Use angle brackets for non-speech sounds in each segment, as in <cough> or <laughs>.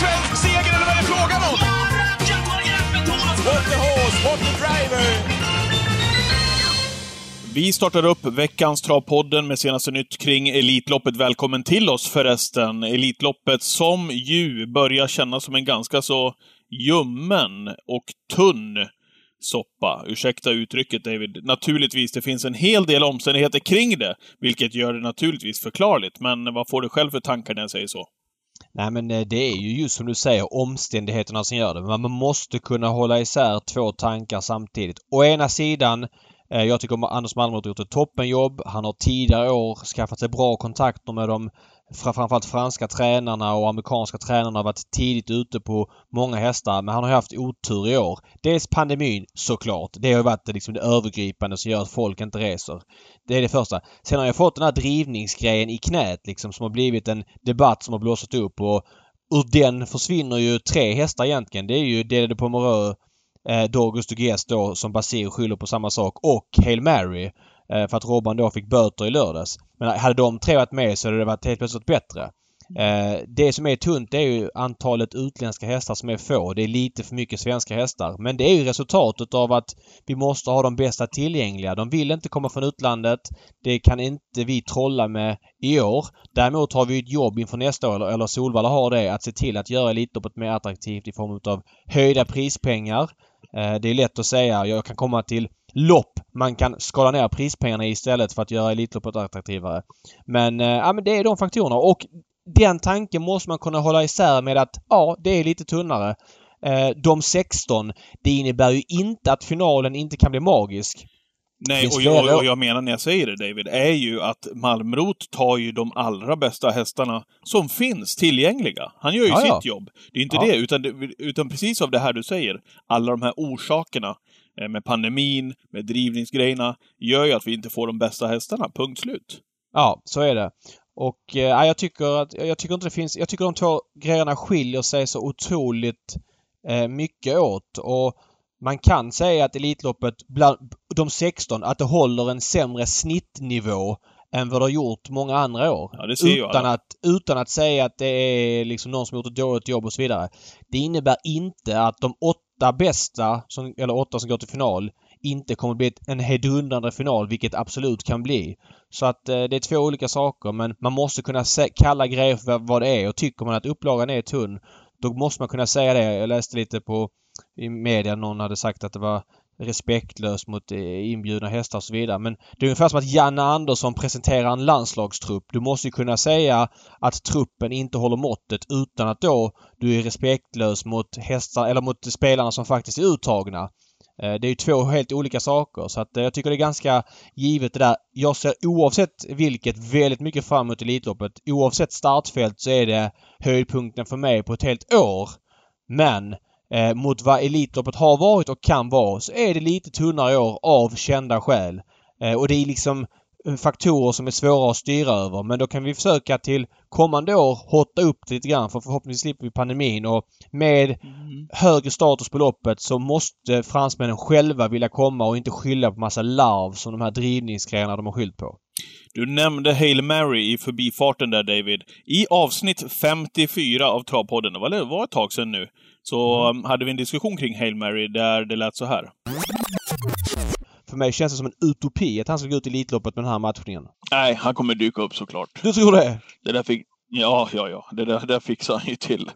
svensk seger eller vad är det frågan om? What the horse, what the driver! Vi startar upp veckans Travpodden med senaste nytt kring Elitloppet. Välkommen till oss förresten. Elitloppet som ju börjar kännas som en ganska så ljummen och tunn soppa. Ursäkta uttrycket David. Naturligtvis, det finns en hel del omständigheter kring det, vilket gör det naturligtvis förklarligt. Men vad får du själv för tankar när jag säger så? Nej men eh, det är ju just som du säger omständigheterna som gör det. Men man måste kunna hålla isär två tankar samtidigt. Å ena sidan eh, jag tycker Anders Malmrot har gjort ett toppenjobb. Han har tidigare år skaffat sig bra kontakter med de framförallt franska tränarna och amerikanska tränarna har varit tidigt ute på många hästar men han har haft otur i år. Dels pandemin såklart. Det har varit liksom det övergripande som gör att folk inte reser. Det är det första. Sen har jag fått den här drivningsgrejen i knät liksom som har blivit en debatt som har blåsat upp och ur den försvinner ju tre hästar egentligen. Det är ju Dede de Pomereux eh, Dorgus Dugues då som Basir skyller på samma sak och Hail Mary för att Robban då fick böter i lördags. Men hade de tre varit med så hade det varit helt plötsligt bättre. Eh, det som är tunt är ju antalet utländska hästar som är få. Det är lite för mycket svenska hästar. Men det är ju resultatet av att vi måste ha de bästa tillgängliga. De vill inte komma från utlandet. Det kan inte vi trolla med i år. Däremot har vi ett jobb inför nästa år, eller, eller Solvalla har det, att se till att göra Elitloppet mer attraktivt i form av höjda prispengar. Eh, det är lätt att säga. Jag kan komma till lopp. Man kan skala ner prispengarna istället för att göra Elitloppet attraktivare. Men, eh, ja, men det är de faktorerna. Och den tanken måste man kunna hålla isär med att ja, det är lite tunnare. Eh, de 16, det innebär ju inte att finalen inte kan bli magisk. Nej, och jag, och jag menar när jag säger det David, är ju att Malmrot tar ju de allra bästa hästarna som finns tillgängliga. Han gör ju ja, sitt ja. jobb. Det är inte ja. det, utan, utan precis av det här du säger. Alla de här orsakerna med pandemin, med drivningsgrejerna, gör ju att vi inte får de bästa hästarna. Punkt slut. Ja, så är det. Och eh, jag tycker att, jag tycker inte det finns, jag tycker de två grejerna skiljer sig så otroligt eh, mycket åt. Och man kan säga att Elitloppet, bland de 16, att det håller en sämre snittnivå än vad det har gjort många andra år. Ja, det ser utan, att, utan att säga att det är liksom någon som gjort ett dåligt jobb och så vidare. Det innebär inte att de åtta bästa, som, eller åtta som går till final, inte kommer bli en hejdundrande final, vilket absolut kan bli. Så att eh, det är två olika saker men man måste kunna kalla grejer för vad det är och tycker man att upplagan är tunn då måste man kunna säga det. Jag läste lite på i media någon hade sagt att det var respektlös mot eh, inbjudna hästar och så vidare. Men det är ungefär som att Janne Andersson presenterar en landslagstrupp. Du måste ju kunna säga att truppen inte håller måttet utan att då du är respektlös mot hästar eller mot spelarna som faktiskt är uttagna. Eh, det är ju två helt olika saker så att eh, jag tycker det är ganska givet det där. Jag ser oavsett vilket väldigt mycket fram emot Elitloppet. Oavsett startfält så är det höjdpunkten för mig på ett helt år. Men eh, mot vad Elitloppet har varit och kan vara så är det lite tunnare i år av kända skäl. Eh, och det är liksom faktorer som är svåra att styra över. Men då kan vi försöka till kommande år hotta upp det lite grann för förhoppningsvis slipper vi pandemin och med mm. högre status på loppet så måste fransmännen själva vilja komma och inte skylla på massa larv som de här drivningsgrejerna de har skyllt på. Du nämnde Hail Mary i förbifarten där David. I avsnitt 54 av Travpodden, det var ett tag sedan nu, så mm. hade vi en diskussion kring Hail Mary där det lät så här. För mig känns det som en utopi att han ska gå ut i Elitloppet med den här matchningen. Nej, han kommer dyka upp såklart. Du tror det? Det där fick... Ja, ja, ja. Det där, det där fixar han ju till.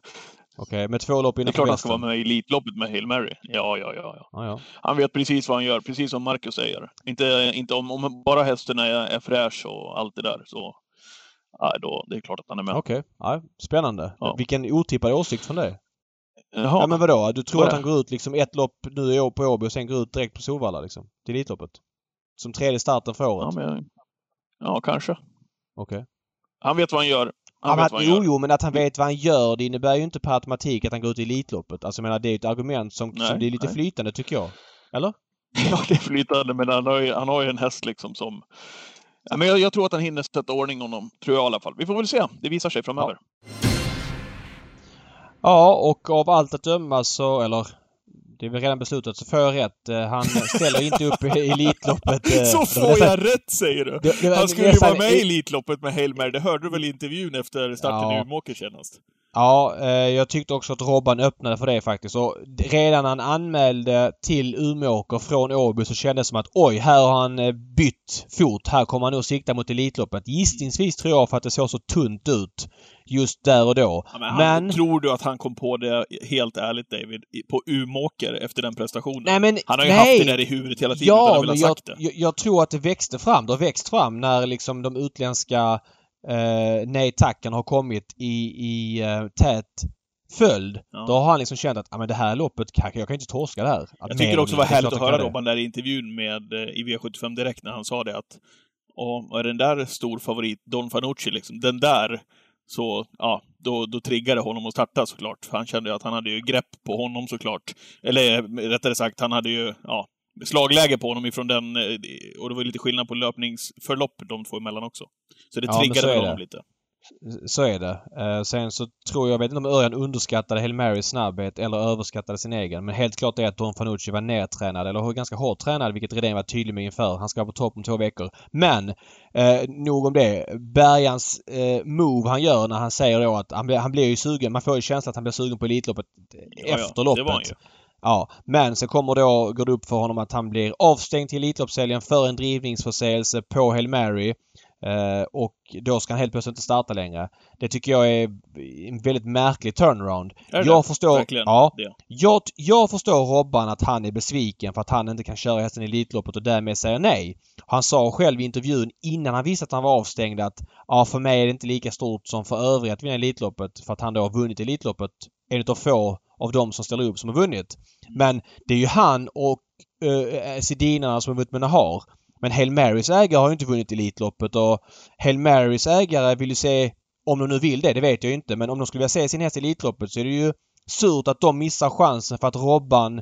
Okej, okay, med två lopp innanför Det är klart han ska vara med i Elitloppet med Hail Mary. Ja, ja, ja. ja. Ah, ja. Han vet precis vad han gör, precis som Marcus säger. Inte, inte om, om bara hästen är, är fräsch och allt det där så... Ja, då, det är klart att han är med. Okej, okay. ja, spännande. Ja. Vilken otippad åsikt från dig. Jaha. Ja men vadå? Du tror att han går ut liksom ett lopp nu i år på Åby och sen går ut direkt på Solvalla liksom? Till Elitloppet? Som tredje starten för året? Ja, men, ja kanske. Okej. Okay. Han vet vad han gör. Han ja, han jo, gör. jo, men att han vet vad han gör det innebär ju inte per automatik att han går ut i Elitloppet. Alltså jag menar, det är ett argument som, nej, som är lite nej. flytande tycker jag. Eller? <laughs> Ja, det är flytande men han har ju, han har ju en häst liksom som... Ja, men jag, jag tror att han hinner sätta ordning honom. Tror jag i alla fall. Vi får väl se. Det visar sig framöver. Ja. Ja, och av allt att döma så, eller det är väl redan beslutat, så får jag rätt. Eh, han <laughs> ställer inte upp i Elitloppet. Eh, så får jag rätt säger du! Det, det, han skulle ju vara med i Elitloppet med Hail Mary. Det hörde du väl i intervjun efter starten ja. i Umeåker senast? Ja, eh, jag tyckte också att Robban öppnade för det faktiskt. Och redan när han anmälde till Umeåker från Åby så kändes det som att oj, här har han bytt fot. Här kommer han nog sikta mot Elitloppet. Gissningsvis tror jag för att det såg så tunt ut just där och då. Ja, men, han, men, Tror du att han kom på det, helt ärligt David, på Umeåker efter den prestationen? Nej, men, han har ju nej. haft det där i huvudet hela tiden ja, utan att jag, sagt det. Jag, jag tror att det växte fram. Det har växt fram när liksom de utländska eh, nej tacken har kommit i, i eh, tät följd. Ja. Då har han liksom känt att ah, men det här loppet, jag kan inte torska det här. Att jag tycker det också var härligt att höra Robban där i intervjun med, eh, i V75 Direkt när han sa det att och är den där stor favorit, Don Fanucci liksom, den där så, ja, då, då triggade honom att starta såklart. För han kände ju att han hade ju grepp på honom såklart. Eller rättare sagt, han hade ju, ja, slagläge på honom ifrån den, eh, och det var lite skillnad på löpningsförlopp de två emellan också. Så det ja, triggade honom det. lite. Så är det. Eh, sen så tror jag, jag vet inte om Örjan underskattade Hail Marys snabbhet eller överskattade sin egen. Men helt klart är att Don Fanucci var nedtränad, eller ganska hårt tränad, vilket Redén var tydlig med inför. Han ska vara på topp om två veckor. Men, eh, nog om det. Bergans eh, move han gör när han säger då att han, blir, han blir ju sugen. Man får ju känslan att han blir sugen på Elitloppet ja, efter ja, loppet. Ju. Ja, men sen kommer då, går det upp för honom att han blir avstängd till Elitloppshelgen för en drivningsförseelse på Hail Mary. Eh, och då ska han helt plötsligt inte starta längre. Det tycker jag är en väldigt märklig turnaround. Är jag förstår... Verkligen ja. Det. Jag, jag förstår Robban att han är besviken för att han inte kan köra hästen i Elitloppet och därmed säger nej. Han sa själv i intervjun innan han visste att han var avstängd att ja, för mig är det inte lika stort som för övriga att vinna Elitloppet för att han då har vunnit Elitloppet. En av få av de som ställer upp som har vunnit. Men det är ju han och uh, Sedinarna som har vunnit med Nahar. Men Hail Marys ägare har ju inte vunnit Elitloppet och Hail Marys ägare vill ju se, om de nu vill det, det vet jag inte, men om de skulle vilja se sin häst i Elitloppet så är det ju surt att de missar chansen för att Robban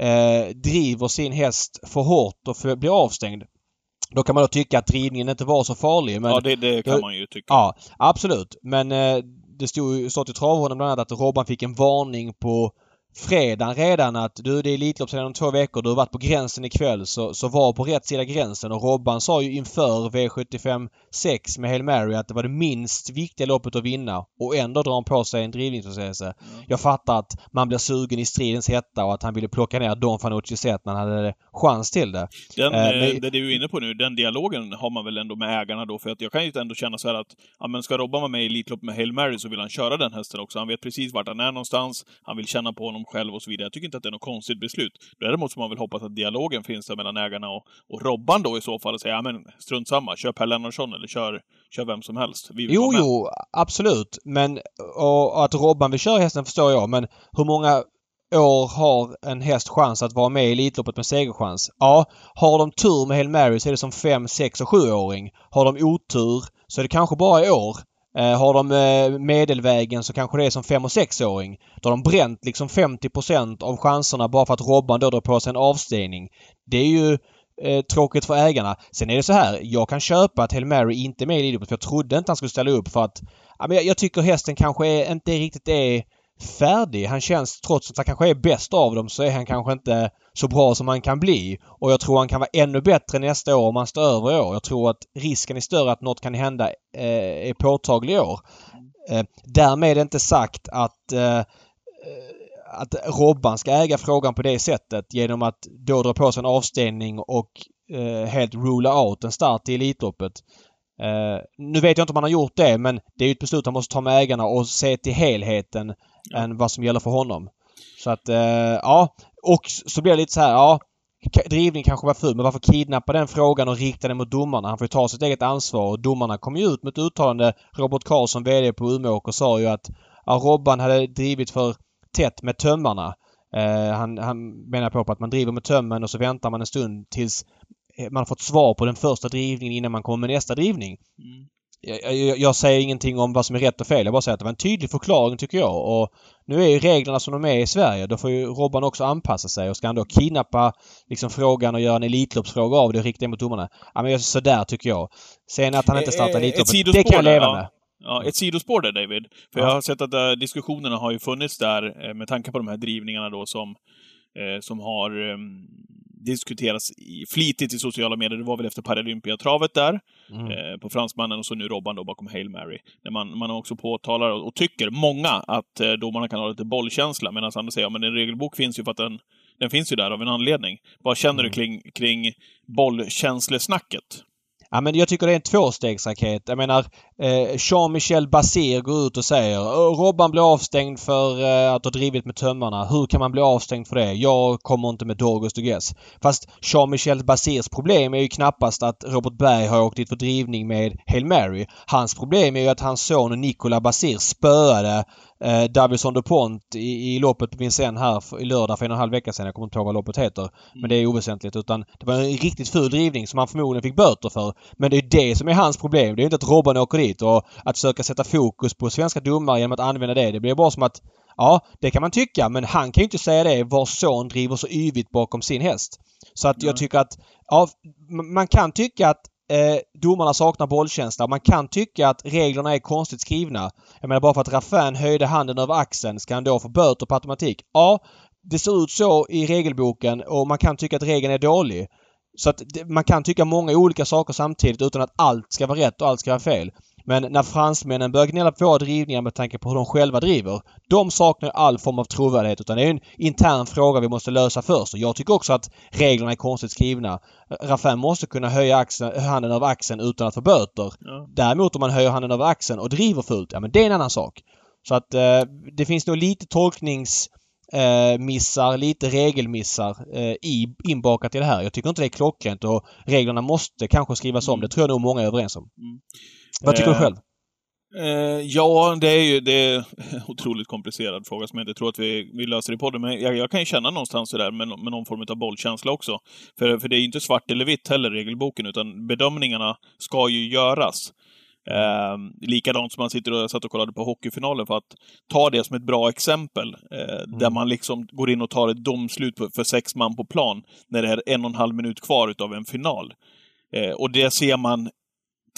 eh, driver sin häst för hårt och för, blir avstängd. Då kan man då tycka att drivningen inte var så farlig. Men ja, det, det kan man ju tycka. Ja, absolut. Men eh, det stod ju stått i travhonom bland annat att Robban fick en varning på fredagen redan att du det är Elitlopp sedan om två veckor. Du har varit på gränsen ikväll så, så var på rätt sida gränsen. Och Robban sa ju inför V75 6 med Hail Mary att det var det minst viktiga loppet att vinna. Och ändå drar han på sig en drivningsförseelse. Mm. Jag fattar att man blir sugen i stridens hetta och att han ville plocka ner Don Fanucci set när han hade chans till det. Den, eh, men... det du är inne på nu, den dialogen har man väl ändå med ägarna då? För att jag kan ju ändå känna så här att, ja men ska Robban vara med i Elitlopp med Hail Mary så vill han köra den hästen också. Han vet precis vart han är någonstans. Han vill känna på honom själv och så vidare. Jag tycker inte att det är något konstigt beslut. Däremot så man väl hoppas att dialogen finns där mellan ägarna och, och Robban då i så fall och säga, ja men strunt samma, kör Per Lennartsson eller kör, kör vem som helst. jo, jo, absolut. Men, och, att Robban vill köra hästen förstår jag, men hur många år har en häst chans att vara med i Elitloppet med segerchans? Ja, har de tur med Hail Mary så är det som 5, 6 och 7-åring. Har de otur så är det kanske bara i år. Eh, har de eh, medelvägen så kanske det är som 5 och 6-åring. Då har de bränt liksom 50% av chanserna bara för att Robban då drar på sig en avstängning. Det är ju eh, tråkigt för ägarna. Sen är det så här, jag kan köpa att Hail Mary inte är med i Elitloppet för jag trodde inte han skulle ställa upp för att ja, men jag, jag tycker hästen kanske är, inte riktigt är färdig. Han känns, trots att han kanske är bäst av dem, så är han kanske inte så bra som han kan bli. Och jag tror han kan vara ännu bättre nästa år om han står över i år. Jag tror att risken är större att något kan hända eh, är påtaglig i år. Eh, därmed är det inte sagt att eh, att Robban ska äga frågan på det sättet genom att då dra på sig en avstängning och eh, helt rula out en start i Elitloppet. Uh, nu vet jag inte om han har gjort det men det är ju ett beslut han måste ta med ägarna och se till helheten ja. än vad som gäller för honom. Så att, uh, ja. Och så blir det lite så här, ja. Drivning kanske var ful men varför kidnappa den frågan och rikta den mot domarna? Han får ju ta sitt eget ansvar och domarna kom ju ut med ett uttalande. Robert Karlsson, VD på Umeåker, sa ju att ja, Robban hade drivit för tätt med tömmarna. Uh, han, han menar på att man driver med tömmen och så väntar man en stund tills man har fått svar på den första drivningen innan man kommer med nästa drivning. Mm. Jag, jag, jag, säger ingenting om vad som är rätt och fel. Jag bara säger att det var en tydlig förklaring tycker jag. Och nu är ju reglerna som de är i Sverige. Då får ju Robban också anpassa sig. Och ska han då kidnappa liksom frågan och göra en Elitloppsfråga av det och rikta mot domarna. Ja men sådär tycker jag. Sen att han inte startar Elitloppet, det kan jag leva ja. med. Ja, ett sidospår där David. För ja. jag har sett att uh, diskussionerna har ju funnits där uh, med tanke på de här drivningarna då som, uh, som har um, diskuteras i, flitigt i sociala medier. Det var väl efter Paralympiatravet där, Mm. eh, på fransmannen och så nu Robban då bakom Hail Mary. Där man, man också påtalar och, och tycker, många, att eh, domarna kan ha lite bollkänsla, medan andra säger ja, en regelbok finns ju för att den, den finns ju där av en anledning. Vad känner du kring, kring bollkänslesnacket? Ja, men jag tycker det är en tvåstegsraket. Jag menar, eh, Jean-Michel Basir går ut och säger Robban blir avstängd för eh, att ha drivit med tömmarna. Hur kan man bli avstängd för det? Jag kommer inte med Dorgus Dugues. Fast Jean-Michel Basirs problem är ju knappast att Robert Berg har åkt dit för drivning med Hail Mary. Hans problem är ju att hans son Nicola Basir spöade eh, Davison DuPont i, i loppet på Vincennes här i lördag för en och en halv vecka sedan. Jag kommer inte ihåg vad loppet heter. Men det är oväsentligt. Utan det var en riktigt ful drivning som han förmodligen fick böter för. Men det är det som är hans problem. Det är inte att Robban åker dit och att försöka sätta fokus på svenska domare genom att använda det. Det blir bara som att Ja, det kan man tycka men han kan ju inte säga det vars son driver så yvigt bakom sin häst. Så att jag tycker att ja, man kan tycka att eh, domarna saknar bollkänsla. Man kan tycka att reglerna är konstigt skrivna. Jag menar bara för att Raffin höjde handen över axeln ska han då få böter på automatik? Ja, det ser ut så i regelboken och man kan tycka att regeln är dålig. Så att man kan tycka många olika saker samtidigt utan att allt ska vara rätt och allt ska vara fel. Men när fransmännen börjar gnälla på våra drivningar med tanke på hur de själva driver. De saknar all form av trovärdighet utan det är en intern fråga vi måste lösa först. Och jag tycker också att reglerna är konstigt skrivna. Raffin måste kunna höja axeln, handen över axeln utan att få böter. Ja. Däremot om man höjer handen över axeln och driver fullt, ja men det är en annan sak. Så att eh, det finns nog lite tolknings eh, missar, lite regelmissar eh, i, inbakat i det här. Jag tycker inte det är klockrent och reglerna måste kanske skrivas om. Mm. Det tror jag nog många är överens om. Mm. Vad tycker Eh, du själv? Eh, ja, det är ju det är en <laughs> otroligt komplicerad fråga som jag inte tror att vi, vi löser i podden. Men jag, jag kan ju känna någonstans sådär med, med någon form av bollkänsla också. För, för det är ju inte svart eller vitt heller, regelboken, utan bedömningarna ska ju göras. Eh, likadant som man sitter och satt och kollade på hockeyfinalen för att ta det som ett bra exempel. Eh, Där man liksom går in och tar ett domslut för sex man på plan när det är en och en halv minut kvar utav en final. Eh, och det ser man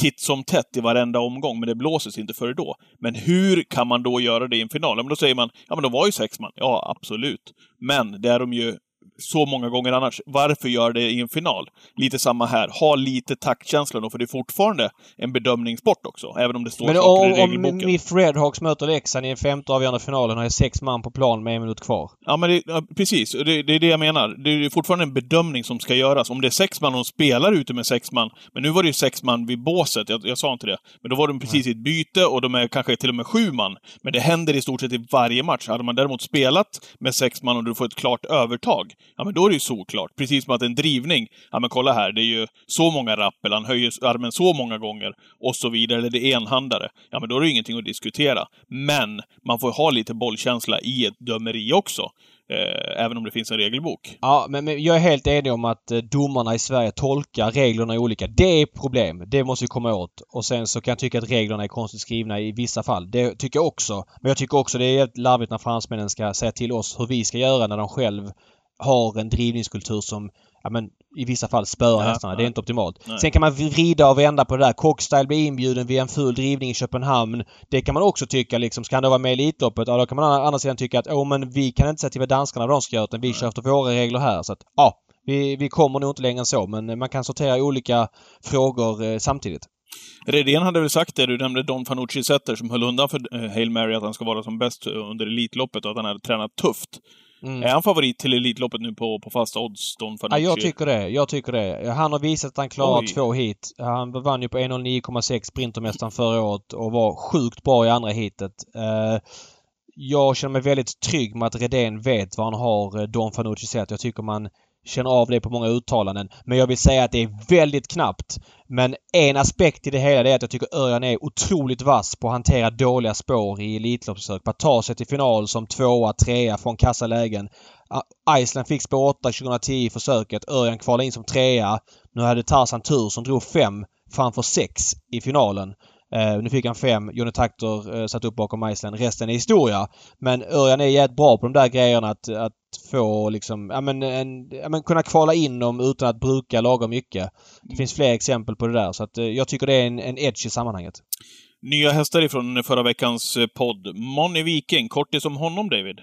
titt som tätt i varenda omgång, men det blåses inte före då. Men hur kan man då göra det i en final? Ja, men då säger man, ja men de var ju sex man. Ja, absolut. Men det är de ju så många gånger annars. Varför gör det i en final? Lite samma här. Ha lite taktkänsla då, för det är fortfarande en bedömningssport också, även om det står Men saker i om, om regelboken. MIF Redhawks möter Leksand i en femte avgörande finalen och är sex man på plan med en minut kvar. Ja, men det, ja, precis. Det, det är det jag menar. Det är fortfarande en bedömning som ska göras. Om det är sex man och de spelar ute med sex man, men nu var det ju sex man vid båset, jag, jag sa inte det. Men då var de precis i ett byte och de är kanske till och med sju man. Men det händer i stort sett i varje match. Hade man däremot spelat med sex man och du får ett klart övertag, ja men då är det ju såklart. Precis som att en drivning, ja men kolla här, det är ju så många rappel, han höjer armen så många gånger och så vidare, eller det är enhandare. Ja men då är det ju ingenting att diskutera. Men man får ha lite bollkänsla i ett dömeri också. Eh, även om det finns en regelbok. Ja, men, men jag är helt enig om att eh, domarna i Sverige tolkar reglerna olika. Det är problem. Det måste vi komma åt. Och sen så kan jag tycka att reglerna är konstigt skrivna i vissa fall. Det tycker jag också. Men jag tycker också det är jävligt larvigt när fransmännen ska säga till oss hur vi ska göra när de själv har en drivningskultur som ja, men, i vissa fall spöar Ja, hästarna. Det är nej. inte optimalt. Nej. Sen kan man vrida och vända på det där. Cockstyle blir inbjuden vid en full drivning i Köpenhamn. Det kan man också tycka liksom. Ska han då vara med i Elitloppet? Ja, då kan man å andra sidan tycka att åh men vi kan inte säga till vad danskarna de ska göra utan vi kör efter våra regler här. Så att ja, vi, vi kommer nog inte längre än så men man kan sortera olika frågor eh, samtidigt. Redén hade väl sagt det, du nämnde Don Fanucci Setter som höll undan för eh, Hail Mary att han ska vara som bäst under Elitloppet och att han hade tränat tufft. Mm. Är han favorit till Elitloppet nu på, på fasta odds, Don Ja, Fanucci? jag tycker det. Jag tycker det. Han har visat att han klarar Oj. två hit. Han vann ju på 1.09,6 Sprintermästaren förra året och var sjukt bra i andra hitet. Eh, jag känner mig väldigt trygg med att Redén vet vad han har eh, Don Fanucci sett. Jag tycker man känner av det på många uttalanden. Men jag vill säga att det är väldigt knappt. Men en aspekt i det hela är att jag tycker Örjan är otroligt vass på att hantera dåliga spår i Elitloppsförsök. På att ta sig till final som tvåa, trea från kassalägen. lägen. Ah, Island fick spår 8 2010 i försöket. Örjan kvalade in som trea. Nu hade Tarzan tur som drog fem framför sex i finalen. Eh, nu fick han fem. Johnny Taktor eh, satt upp bakom Iceland. Resten är historia. Men Örjan är jävligt bra på de där grejerna att, att få liksom, ja men, en, ja men kunna kvala in dem utan att bruka lagom mycket. Det finns fler exempel på det där så att eh, jag tycker det är en, en edge i sammanhanget. Nya hästar ifrån förra veckans podd. Moni Viking, kortis om honom David?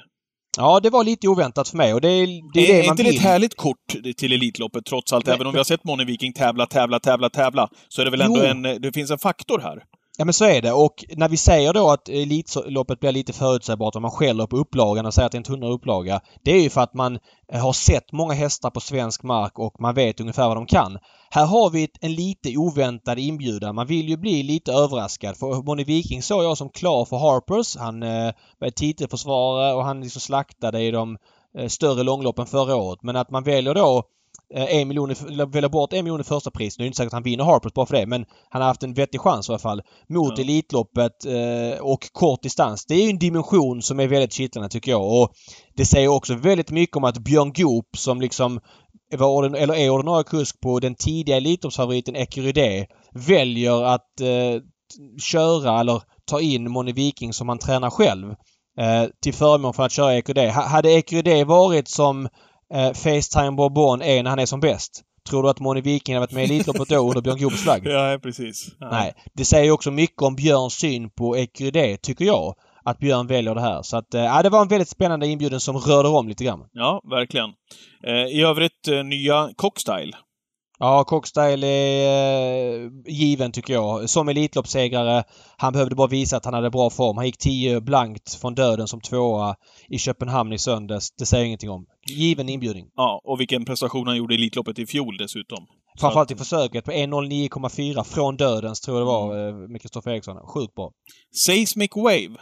Ja, det var lite oväntat för mig och det är det, är är det man inte det vill. ett härligt kort till Elitloppet trots allt? Men- Även om vi har sett Moni Viking tävla, tävla, tävla, tävla, så är det väl ändå Jo. en... Det finns en faktor här. Ja men så är det och när vi säger då att Elitloppet blir lite förutsägbart och man skäller på upplagan och säger att det är en tunnare upplaga. Det är ju för att man eh, har sett många hästar på svensk mark och man vet ungefär vad de kan. Här har vi en lite oväntad inbjudan. Man vill ju bli lite överraskad. För Bonnie Viking såg jag som klar för Harpers. Han eh, var titelförsvarare och han liksom slaktade i de eh, större långloppen förra året. Men att man väljer då en miljon, väljer bort en miljon i första pris. Nu är det inte säkert att han vinner Harpers bara för det men han har haft en vettig chans i alla fall. Mot Ja. Elitloppet eh, och kort distans. Det är ju en dimension som är väldigt kittlande tycker jag. Och det säger också väldigt mycket om att Björn Goop som liksom var orden, eller är ordinarie kusk på den tidiga Elitloppsfavoriten Ecurydé väljer att eh, köra eller ta in Moni Viking som han tränar själv eh, till förmån för att köra Ecurydé. Ha, hade Ecurydé varit som eh, Facetime Bourbon är när han är som bäst Tror du att Moni Viking hade varit med i Elitloppet då under Björn Goops flagg? <laughs> Ja, precis. Ja. Nej. Det säger också mycket om Björns syn på Ecurydé, tycker jag. Att Björn väljer det här. Så att, eh, ja, det var en väldigt spännande inbjudan som rörde om lite grann. Ja, verkligen. Eh, I övrigt, eh, nya Cockstyle. Ja, Cockstyle är eh, given tycker jag. Som Elitloppssegrare. Han behövde bara visa att han hade bra form. Han gick 10 blankt från döden som tvåa i Köpenhamn i söndags. Det säger ingenting om. Given inbjudning. Ja, och vilken prestation han gjorde i Elitloppet i fjol dessutom. Framförallt i försöket på 1.09,4 från dödens tror jag det var eh, med Kristoffer Eriksson. Sjukt bra. Seismic Wave.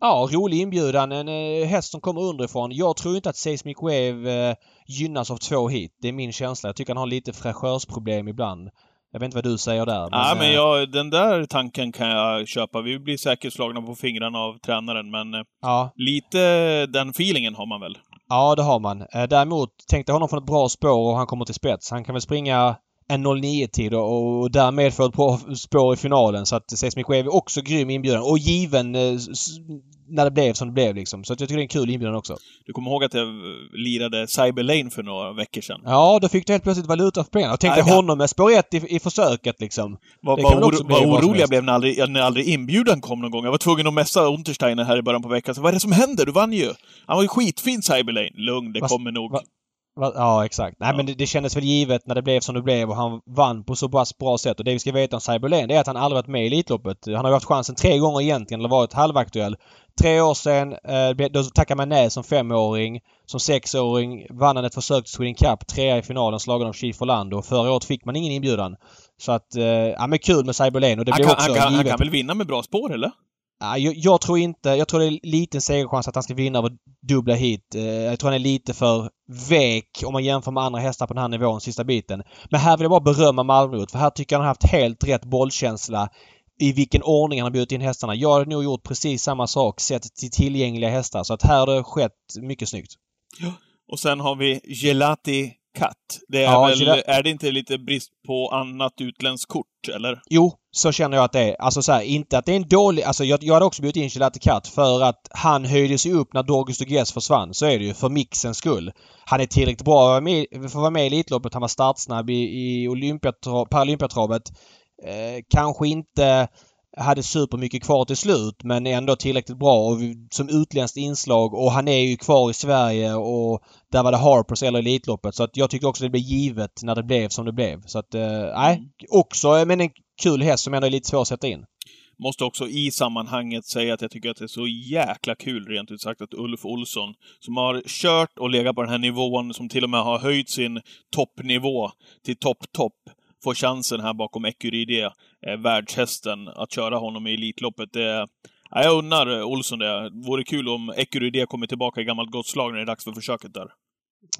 Ja, rolig inbjudan. En eh, häst som kommer underifrån. Jag tror inte att Seismic Wave gynnas av två hit. Det är min känsla. Jag tycker han har lite fräschörsproblem ibland. Jag vet inte vad du säger där. Ja, men eh, jag, den där tanken kan jag köpa. Vi blir säkert slagna på fingrarna av tränaren, men eh, Ja, lite den feelingen har man väl. ja, det har man. Eh, Däremot tänkte honom från ett bra spår och han kommer till spets. Han kan väl springa en 09-tid och, och därmed få ett bra spår i finalen. Så att Seismic Wave är också grym inbjudan och given när det blev som det blev liksom. Så jag tycker det är en kul inbjudan också. Du kommer ihåg att jag lirade Cyber Lane för några veckor sedan? Ja, då fick du helt plötsligt valuta för pengarna. Jag tänkte ja. honom med spår 1 i, i försöket liksom. Vad, vad, oro, vad orolig jag blev när aldrig, när aldrig inbjudan kom någon gång. Jag var tvungen att messa Untersteiner här i början på veckan. Så, vad är det som händer? Du vann ju! Han var ju skitfin Cyber Lane. Lugn, det Vad- kommer nog. Va- Ja, exakt. Nej, Ja. men det, det kändes väl givet när det blev som det blev och han vann på så pass bra sätt. Och det vi ska veta om Cyberlane det är att han aldrig varit med i Elitloppet. Han har ju haft chansen tre gånger egentligen, eller varit halvaktuell. Tre år sedan, eh, då tackade man nej som femåring. Som sexåring vann han ett försök till Sweden Cup, trea i finalen, slagen av Chief Orlando. Förra året fick man ingen inbjudan. Så att, eh, ja men kul med Cyberlane och det Han blev kan, också han, kan, han givet. kan väl vinna med bra spår, eller? Ja, jag, jag tror inte... Jag tror det är liten segerchans att han ska vinna över dubbla hit. Eh, Jag tror han är lite för vek om man jämför med andra hästar på den här nivån sista biten. Men här vill jag bara berömma Malmrot för här tycker jag han har haft helt rätt bollkänsla i vilken ordning han har bjudit in hästarna. Jag hade nog gjort precis samma sak sett till tillgängliga hästar. Så att här har det skett mycket snyggt. Och sen har vi Gelati Cat. Det är Ja, väl, Gelati- är det inte lite brist på annat utländskt kort, eller? Jo, så känner jag att det är. Alltså så här, inte att det är en dålig... Alltså jag, jag hade också bjudit in Gelati Katt för att han höjde sig upp när Dorgus Dugues försvann. Så är det ju. För mixens skull. Han är tillräckligt bra för att vara med- för att vara med i Elitloppet. Han var startsnabb i, i Olympiatra- Paralympiatravet. Eh, kanske inte hade supermycket kvar till slut men ändå tillräckligt bra och som utländskt inslag och han är ju kvar i Sverige och där var det Harpers eller Elitloppet så att jag tycker också det blev givet när det blev som det blev. Så att, eh, nej. Också eh, men en kul häst som ändå är lite svår att sätta in. Måste också i sammanhanget säga att jag tycker att det är så jäkla kul, rent ut sagt, att Ulf Olsson, som har kört och legat på den här nivån, som till och med har höjt sin toppnivå till topp-topp, får chansen här bakom Ecuride, eh, världshästen, att köra honom i Elitloppet. Det, ja, jag unnar Olsson det. Vore kul om Ecuride kommer tillbaka i gammalt gott slag när det är dags för försöket där.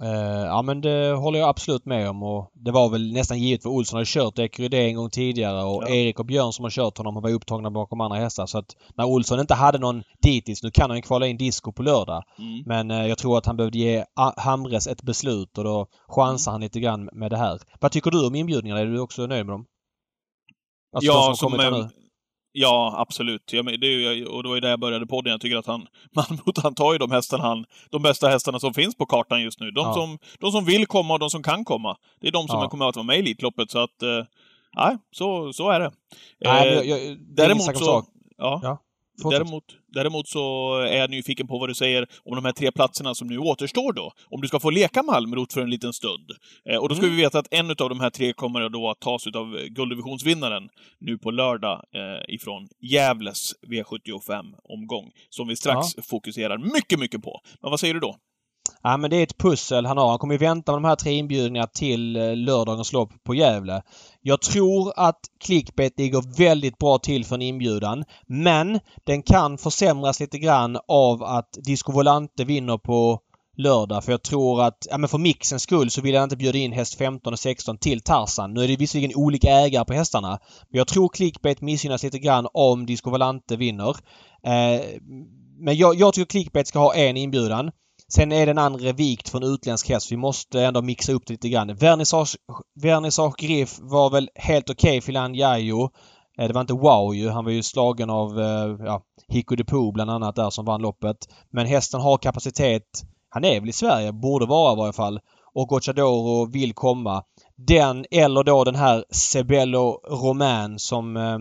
Eh, ja men det håller jag absolut med om och det var väl nästan givet för Olsson hade kört Ecurydé en gång tidigare och Ja. Erik och Björn som har kört honom var upptagna bakom andra hästar så att när Olsson inte hade någon dittills, nu kan han ju kvala in disco på lördag, Mm. men eh, jag tror att han behövde ge Hamres ett beslut och då chansar han lite grann med det här. Vad tycker du om inbjudningarna? Är du också nöjd med dem? Alltså de ja, som som, ja, absolut. Ja, men det är och det var ju där jag började podden. Jag tycker att han, <laughs> Malmrot, han tar ju de hästarna han, de bästa hästarna som finns på kartan just nu. De, Ja. som, de som vill komma och de som kan komma. Det är de som Ja. kommer att vara med i Elitloppet, så att... Eh, nej, så, så är det. Nej, Eh, jag, jag, det Däremot så... Ja. Ja. Däremot, däremot så är jag nyfiken på vad du säger om de här tre platserna som nu återstår då. Om du ska få leka Malmrot för en liten stund. Eh, och då ska mm. vi veta att en av de här tre kommer då att tas av gulddivisionsvinnaren nu på lördag eh, ifrån Gävles V75-omgång, som vi strax ja. fokuserar mycket, mycket på. Men vad säger du då? Ja men det är ett pussel han har. Han kommer ju vänta med de här tre inbjudningarna till eh, lördagens lopp på Gävle. Jag tror att clickbait ligger väldigt bra till för en inbjudan. Men den kan försämras lite grann av att Disco Volante vinner på lördag. För jag tror att, ja men för mixens skull så vill jag inte bjuda in häst 15 och 16 till Tarsan. Nu är det visserligen olika ägare på hästarna. Men jag tror clickbait missgynnas lite grann om Disco Volante vinner. Eh, men jag, jag tycker clickbait ska ha en inbjudan. Sen är den andra vikt för en utländsk häst. Vi måste ändå mixa upp det lite grann. Vernissage, Vernissage Griff var väl helt okej okay Filan Jajo. Eh, det var inte wow ju. Han var ju slagen av eh, ja, Hicko de Poo bland annat där som vann loppet. Men hästen har kapacitet. Han är väl i Sverige, borde vara i varje fall. Och Gocciadoro vill komma. Den eller då den här Sebello Romain som eh,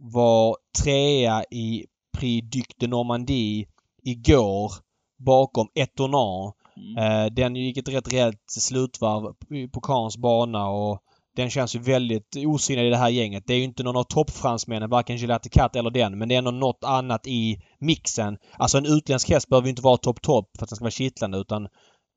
var trea i Prix Duc de Normandie igår bakom Etonar. Mm. Eh, den gick ett rätt rejält slutvarv på Kans bana och den känns ju väldigt osynlig i det här gänget. Det är ju inte någon av toppfransmännen, varken Gelati Cat eller den, men det är ändå något annat i mixen. Alltså en utländsk häst behöver ju inte vara topp-topp för att den ska vara kittlande utan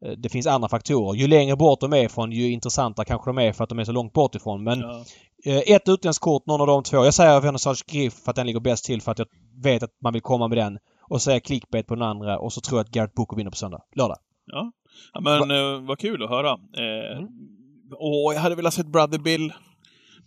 eh, det finns andra faktorer. Ju längre bort de är ifrån ju intressantare kanske de är för att de är så långt bort ifrån. Men ja. Eh, ett utländskt kort, någon av de två. Jag säger Vernissage Griff för att den ligger bäst till för att jag vet att man vill komma med den och säga clickbait på den andra och så tror jag att Garrett Booker vinner på söndag. Lördag. Ja. ja men Va? eh, vad kul att höra. Eh, mm. Och jag hade velat sett Brother Bill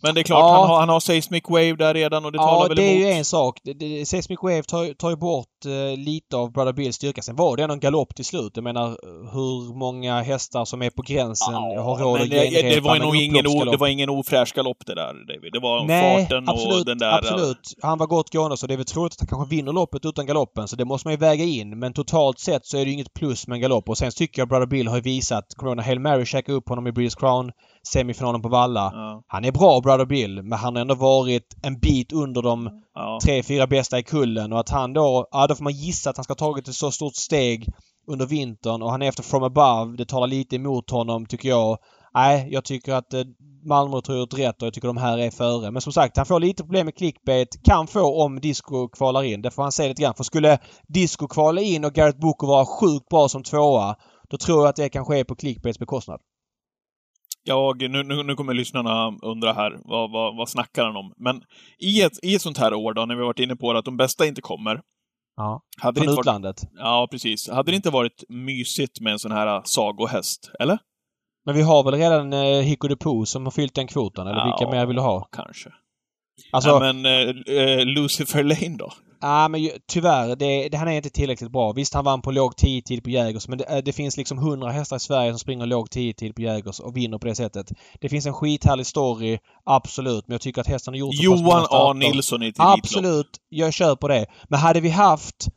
men det är klart, ja. han, har, han har Seismic Wave där redan och det ja, talar väl emot. Ja, det är ju en sak. Seismic Wave tar, tar ju bort uh, lite av Brother Bills styrka. Sen var det ändå en galopp till slut. Jag menar hur många hästar som är på gränsen ja, har råd att det, det, var nog ingen, o, det var ingen ofräsch galopp det där, David. Det var Nej, farten absolut, och den där... absolut. Han var gott gående så det är väl troligt att han kanske vinner loppet utan galoppen. Så det måste man ju väga in. Men totalt sett så är det ju inget plus med en galopp. Och sen tycker jag Brother Bill har visat... Corona Hail Mary checkade upp honom i British Crown semifinalen på Valla. Ja. Han är bra, Brother Bill, men han har ändå varit en bit under de ja. tre, fyra bästa i kullen och att han då... Då får man gissa att han ska ha tagit ett så stort steg under vintern och han är efter from above. Det talar lite emot honom, tycker jag. Nej, jag tycker att eh, Malmö har gjort rätt och jag tycker de här är före. Men som sagt, han får lite problem med clickbait. Kan få om Disco kvalar in. Det får han se lite grann. För skulle Disco kvala in och Garrett Booker vara sjukt bra som tvåa, då tror jag att det kanske är på clickbaits bekostnad. Jag, nu, nu, nu kommer lyssnarna undra här, vad, vad, vad snackar han om? Men i ett, i ett sånt här år då, när vi varit inne på det, att de bästa inte kommer. Ja, hade från utlandet. Varit, ja, precis. Hade det inte varit mysigt med en sån här sagohäst, eller? Men vi har väl redan eh, Hiko de Po som har fyllt den kvoten, eller ja, vilka mer vill du ha? kanske. Alltså... Ja, men eh, eh Lucifer Lane då? Ja, men tyvärr. Det, han är inte tillräckligt bra. Visst, han vann på låg 10-tid på Jägers, men det, eh, det, finns liksom 100 hästar i Sverige som springer låg 10-tid på Jägers och vinner på det sättet. Det finns en skithärlig story, absolut, men jag tycker att hästen har gjort så Johan A. Nilsson i ett Absolut, jag köper det. Men hade vi haft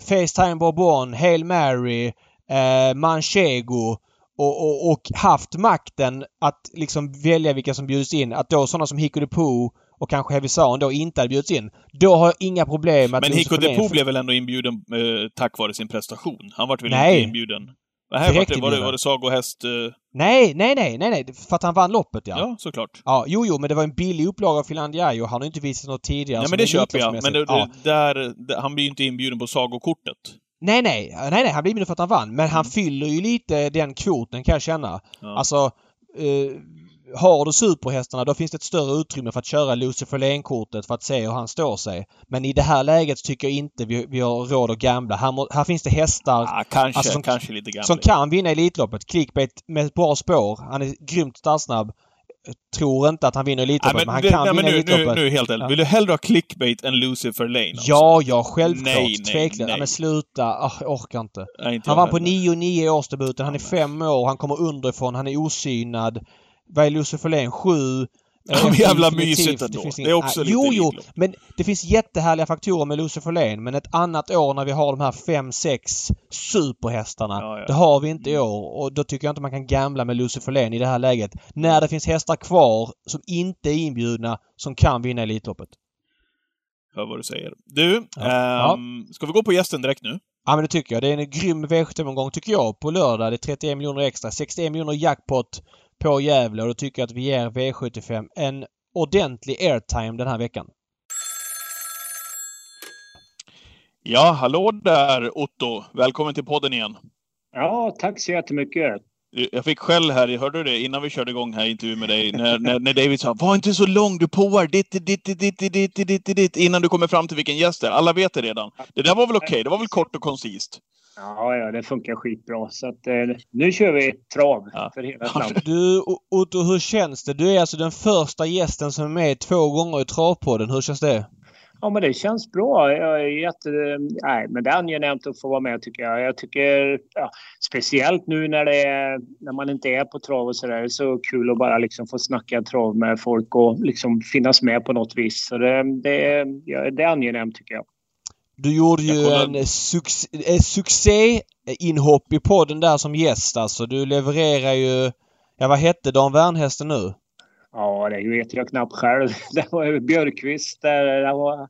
Facetime Bourbon, Hail Mary, eh, Manchego och, och, och, haft makten att liksom välja vilka som bjuds in. Att då sådana som Hiko de Poo och kanske Hevisan då inte hade bjudits in. Då har jag inga problem med att... Men Hiko Depot blev väl ändå inbjuden eh, tack vare sin prestation? Han var väl nej. inte inbjuden? Nej, var det, var det, var det sagohäst... Eh... Nej, nej, nej, nej, nej. För att han vann loppet ja. Ja, såklart. Ja, jo, jo, men det var en billig upplaga av Finlandia och han har inte visat något tidigare. Nej, men det köper jag. Men det, ja. där, där, han blir ju inte inbjuden på sagokortet. Nej, nej, nej, nej, han blir inbjuden för att han vann. Men han mm. fyller ju lite den kvoten kan jag känna. Ja. Alltså, eh, har du superhästarna då finns det ett större utrymme för att köra Lucifer Lane-kortet för att se hur han står sig. Men i det här läget tycker jag inte vi, vi har råd att gambla. Här, må, här finns det hästar ja, kanske, alltså, som, kanske lite som kan vinna Elitloppet. Clickbait med ett bra spår. Han är grymt startsnabb. Tror inte att han vinner Elitloppet, men, men, han det, kan nej, vinna nu, Elitloppet. Nu, nu helt ärligt. Vill du hellre ha clickbait än Lucifer Lane? Alltså? Ja, ja, självklart. Nej, Tveklöst. Ja, men sluta. Oh, jag orkar inte. Nej, inte han var på 9-9 i årsdebuten. Han är fem år. Han kommer underifrån. Han är osynad. Vad är Lucifer Lane? Sju. Ja, men jävla mysigt ändå. Det, det är också ah, lite Jo, jo. Men det finns jättehärliga faktorer med Lucifer. Men ett annat år när vi har de här fem, sex superhästarna. Ja, ja. Det har vi inte i år. Och då tycker jag inte man kan gamla med Lucifer i det här läget. När det finns hästar kvar som inte är inbjudna som kan vinna Elitloppet. hör vad du säger. Du, Ja. ehm, ska vi gå på gästen direkt nu? Ja men det tycker jag. Det är en grym V75-omgång tycker jag på lördag. Det är 31 miljoner extra. 61 miljoner jackpot på Gävle och då tycker jag att vi ger V75 en ordentlig airtime den här veckan. Ja, hallå där Otto! Välkommen till podden igen. Ja, tack så jättemycket. Eh, jag fick skäll här, hörde du det, innan vi körde igång här intervju med dig, när, när, när, David sa ”Var inte så lång, du påar ditt, ditt, ditt, ditt, ditt, ditt, ditt” innan du kommer fram till vilken gäst det är. Alla vet det redan. Det där var väl okej, okay. det var väl kort och koncist? Ja, ja, det funkar skitbra. Så att, eh, nu kör vi trav Ja. för hela slanten. Du Otto, hur känns det? Du är alltså den första gästen som är med två gånger i Travpodden. Hur känns det? Ja, men det känns bra. Jag är jätte... Nej, men det är angenämt att få vara med tycker jag. Jag tycker, ja, speciellt nu när, det är, när man inte är på trav och sådär, det är så kul att bara liksom få snacka trav med folk och liksom finnas med på något vis. Så det, det, är- ja, det är angenämt tycker jag. Du gjorde ju Jag kollar- en succé, en succé-inhopp i podden där som gäst alltså. Du levererar ju... Ja, vad hette Dan Wernhästen nu? Ja, det vet jag knappt själv. <laughs> Det var ju Björkqvist där. Det var,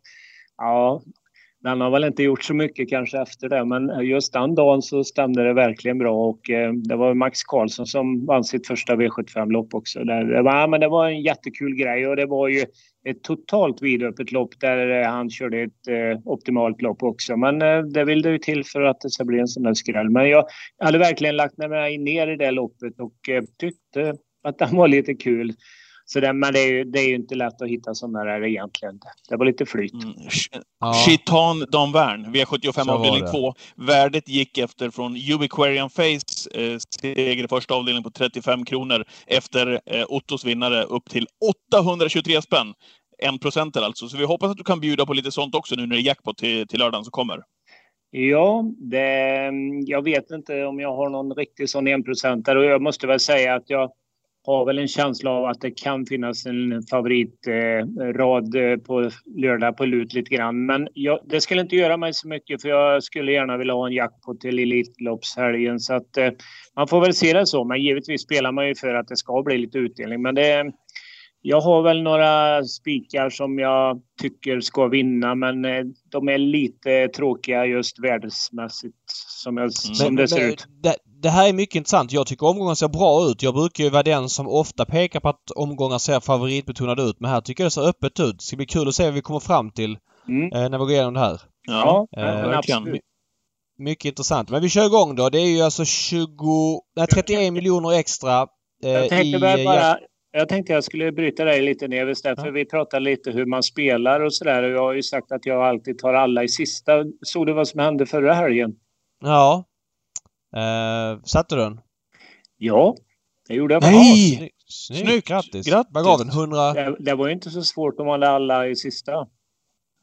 ja, den har väl inte gjort så mycket kanske efter det, men eh, just den dagen så stämde det verkligen bra och eh, det var Max Karlsson som vann sitt första V75-lopp också. Det, var, men det var en jättekul grej och det var ju ett totalt vidöppet lopp där eh, han körde ett eh, optimalt lopp också. Men eh, det vill det ju till för att det ska bli en sån där skräll. Men jag hade verkligen lagt mig ner i det loppet och eh, tyckte att den var lite kul. Så det, men det är, ju, det är ju inte lätt att hitta sådana där egentligen. Det var lite flyt. Mm. Ja. Chitan Dan Wern, V75 Så var avdelning det. 2. Värdet gick efter från Ubiquarian Face eh, seger i första avdelningen på 35 kronor efter eh, Ottos vinnare upp till 823 spänn. En procenter alltså. Så vi hoppas att du kan bjuda på lite sånt också nu när det är jackpot till, till lördagen som kommer. Ja, det, jag vet inte om jag har någon riktig sån enprocentare och jag måste väl säga att jag har väl en känsla av att det kan finnas en favoritrad eh, eh, på lördag på lut lite grann. Men jag, det skulle inte göra mig så mycket för jag skulle gärna vilja ha en jackpot till Elitloppshelgen. Så att eh, man får väl se det så. Men givetvis spelar man ju för att det ska bli lite utdelning. Men det, jag har väl några spikar som jag tycker ska vinna, men eh, de är lite tråkiga just värdesmässigt som, jag, som det ser ut. Det, det här är mycket intressant. Jag tycker omgången ser bra ut. Jag brukar ju vara den som ofta pekar på att omgångar ser favoritbetonade ut. Men här tycker jag det ser öppet ut. Det ska bli kul att se vad vi kommer fram till Mm. eh, när vi går igenom det här. Ja, eh, verkligen. absolut. Mycket intressant. Men vi kör igång då. Det är ju alltså 20... Nej, 31 miljoner extra eh, Jag i... tänkte eh, bara, jag tänkte jag skulle bryta dig lite ner istället för Ja. vi pratar lite hur man spelar och sådär. Och jag har ju sagt att jag alltid tar alla i sista. Såg du vad som hände förra helgen? Ja. Eh, satte du den? Ja, det gjorde jag. Nej! Snyggt! Snyggt. Snyggt! Grattis! Grattis. Gav den? 100... Det, det var ju inte så svårt om man alla i sista.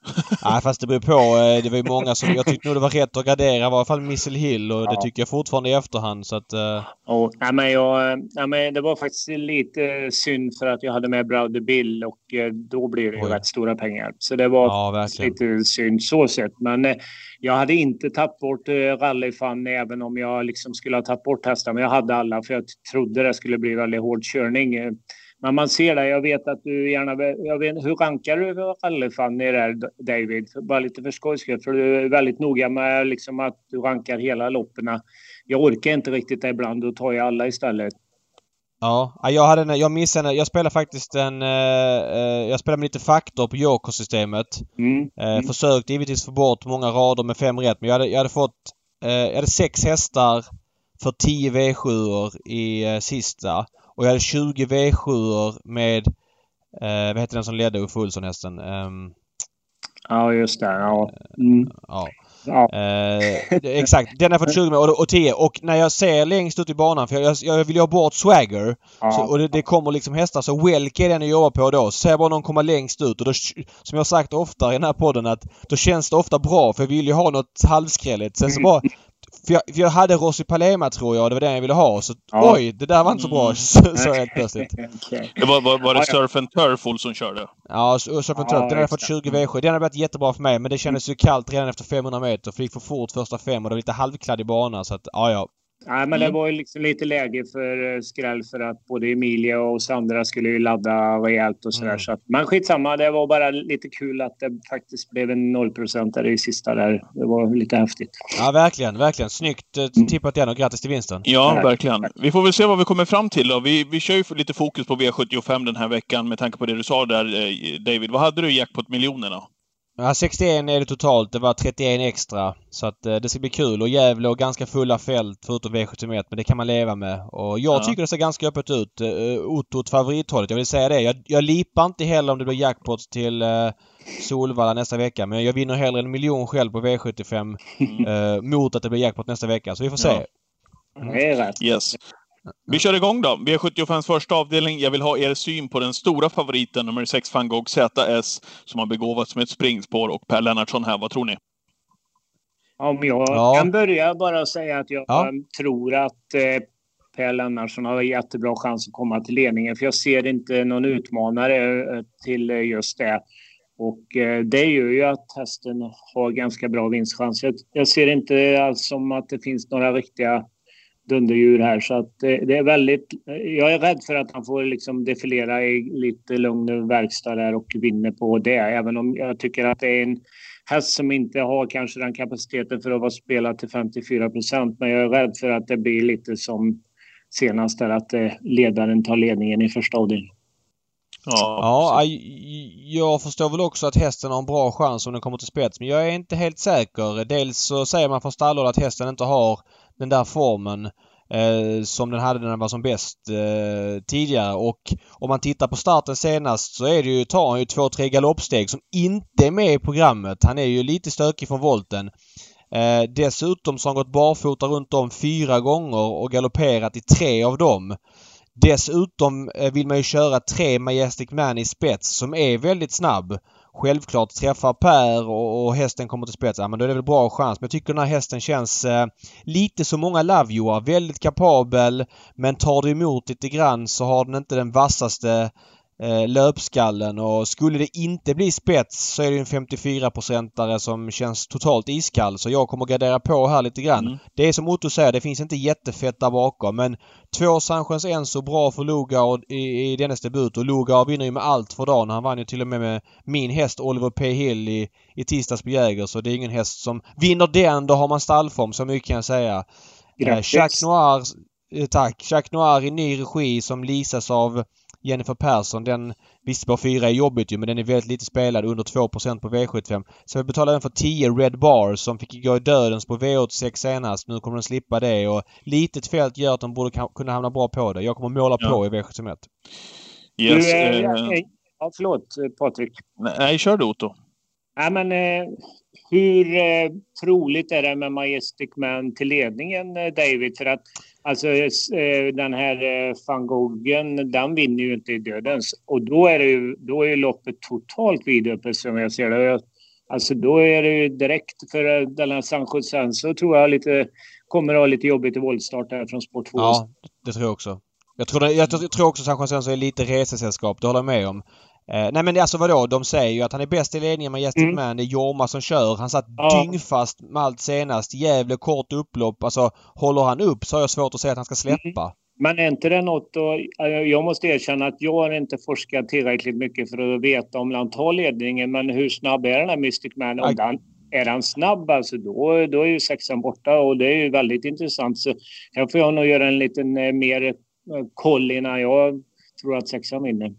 <laughs> Nej fast det beror på. eh, Det var ju många som... Jag tyckte nog det var rätt att gradera i alla fall Missile Hill och det Ja. tycker jag fortfarande i efterhand så att... eh, Och, nej, men jag, nej, men det var faktiskt lite synd för att jag hade med Browder Bill och eh, då blir det ju Oj. rätt stora pengar. Så det var Ja, lite synd så sett. Men eh, jag hade inte tagit bort eh, även om jag liksom skulle ha tagit bort hästar. Men jag hade alla för jag trodde det skulle bli väldigt hård körning. Men man ser det. Jag vet att du gärna... Jag vet, hur rankar du rallyfan i det här, David? Bara lite för skojs skull. För du är väldigt noga med liksom att du rankar hela loppen. Jag orkar inte riktigt det ibland. Då tar jag alla istället. Ja, Ja, jag hade en, jag missade en, Jag spelade faktiskt en... eh, eh, jag spelade med lite faktor på Joker-systemet. Mm. Eh, Mm. Försökte givetvis få bort många rader med fem rätt men jag hade, jag hade fått... Eh, jag hade sex hästar för 10 V7 i eh, sista. Och jag hade 20 V7 med... Eh, vad heter den som ledde Uffe Olsson-hästen? Ehm, Ja, just det. Ja. Mm. ja. Ja. Eh, exakt. Den har jag fått 20 med och, och 10. Och när jag ser längst ut i banan, för jag, jag vill ju ha bort Swagger. Ja. Så, och det, det kommer liksom hästar. Så Welke är den jag jobbar på då. Så ser jag bara någon komma längst ut. Och då, som jag har sagt ofta i den här podden att då känns det ofta bra för jag vill ju ha något halvskrälligt. Sen så bara... För jag, för jag hade Rossi Palema tror jag. Det var den jag ville ha. Så Ja. oj, det där var inte så bra. Mm. <laughs> Så, så helt plötsligt. Det var, var, var det. Surf and Turf Olsson körde? Ja, för Ja, ja, Den hade jag fått det. 20 V7. Den hade varit jättebra för mig men det kändes ju kallt redan efter 500 meter. För det gick för fort första fem och det var lite halvkladdig bana så att ja, ja. Nej, men mm. det var ju liksom lite läge för eh, skräll för att både Emilia och Sandra skulle ju ladda rejält och sådär. Mm. Så att, men skitsamma, det var bara lite kul att det faktiskt blev en nollprocentare i sista där. Det var lite häftigt. Ja, verkligen, verkligen. Snyggt eh, mm. tippat igen och grattis till vinsten. Ja, Tack. verkligen. Vi får väl se vad vi kommer fram till då. Vi, vi kör ju lite fokus på V75 den här veckan med tanke på det du sa där, eh, David. Vad hade du i jackpot miljonerna? Ja, 61 är det totalt. Det var 31 extra. Så att eh, det ska bli kul. Och Gävle och ganska fulla fält förutom V71. Men det kan man leva med. Och jag ja. tycker det ser ganska öppet ut. Uh, Otto åt favorithållet. Jag vill säga det. Jag, jag lipar inte heller om det blir jackpot till uh, Solvalla nästa vecka. Men jag vinner hellre en miljon själv på V75 mm. uh, mot att det blir jackpot nästa vecka. Så vi får se. Ja. Rätt. Yes. Vi kör igång då. V75 första avdelning. Jag vill ha er syn på den stora favoriten, nummer 6 van Gogh ZS, som har begåvats med ett springspår. Och Per Lennartsson här, vad tror ni? Om jag ja. kan börja bara säga att jag ja. tror att eh, Per Lennartsson har jättebra chans att komma till ledningen. För jag ser inte någon utmanare eh, till just det. Och eh, det gör ju att hästen har ganska bra vinstchans. Jag, jag ser inte alls som att det finns några riktiga dunderdjur här. Så att det är väldigt... Jag är rädd för att han får liksom defilera i lite lugn verkstad där och vinner på det. Även om jag tycker att det är en häst som inte har kanske den kapaciteten för att vara spelad till 54 procent. Men jag är rädd för att det blir lite som senast där att eh, ledaren tar ledningen i första avdelningen. Ja, ja jag förstår väl också att hästen har en bra chans om den kommer till spets. Men jag är inte helt säker. Dels så säger man från stallhåll att hästen inte har den där formen eh, som den hade när den var som bäst eh, tidigare. Och om man tittar på starten senast så är det ju, tar han ju två, tre galoppsteg som inte är med i programmet. Han är ju lite stökig från volten. Eh, dessutom så har han gått barfota runt om fyra gånger och galopperat i tre av dem. Dessutom eh, vill man ju köra tre Majestic Man i spets som är väldigt snabb självklart träffar Per och, och hästen kommer till spets, ja men då är det väl bra chans. Men jag tycker den här hästen känns eh, lite som många Lovejoar. Väldigt kapabel men tar du emot lite grann så har den inte den vassaste eh, löpskallen och skulle det inte bli spets så är det en 54-procentare som känns totalt iskall. Så jag kommer gardera på här lite grann. Mm. Det är som Otto säger, det finns inte jättefett där bakom men två Sanchez Enso bra för Lugard i, i dennes debut och Lugard vinner ju med allt för dagen. Han vann ju till och med med min häst Oliver P Hill i, i tisdags på Jäger så det är ingen häst som vinner den. Då har man stallform, så mycket kan jag säga. Grattis! Eh, Jacques Noir, eh, tack! Jacques Noir i ny regi som lisas av Jennifer Persson den visst på 4 är jobbigt ju men den är väldigt lite spelad under 2% på V75. Så vi betalar den för 10 Red Bars som fick gå i dödens på V86 senast. Nu kommer den slippa det och litet fält gör att de borde kunna hamna bra på det. Jag kommer måla ja. på i V71. Yes, du, äh, äh, ja, förlåt Patrik. Nej, kör du Otto. Nej, men eh, hur eh, troligt är det med Majestic Man till ledningen, eh, David? För att alltså, eh, den här eh, van Goghen, den vinner ju inte i dödens. Och då är, det ju, då är ju loppet totalt vidöppet som jag ser det. Alltså då är det ju direkt för eh, den här Sancho så tror jag lite, kommer att ha lite jobbigt i våldstart här från Sport 2. Ja, det tror jag också. Jag tror, det, jag tror också San Jose är lite resesällskap, det håller jag med om. Eh, nej men alltså vadå? De säger ju att han är bäst i ledningen med Majestic mm. Man. Det är Jorma som kör. Han satt ja. dyngfast med allt senast. Gävle kort upplopp. Alltså håller han upp så har jag svårt att säga att han ska släppa. Mm. Men är inte det något då, Jag måste erkänna att jag har inte forskat tillräckligt mycket för att veta om han tar ledningen. Men hur snabb är den här Mystic Man? Om den, är han snabb alltså då, då är ju sexan borta och det är ju väldigt intressant. Så här får jag nog göra en liten eh, mer eh, koll innan jag tror att sexan vinner.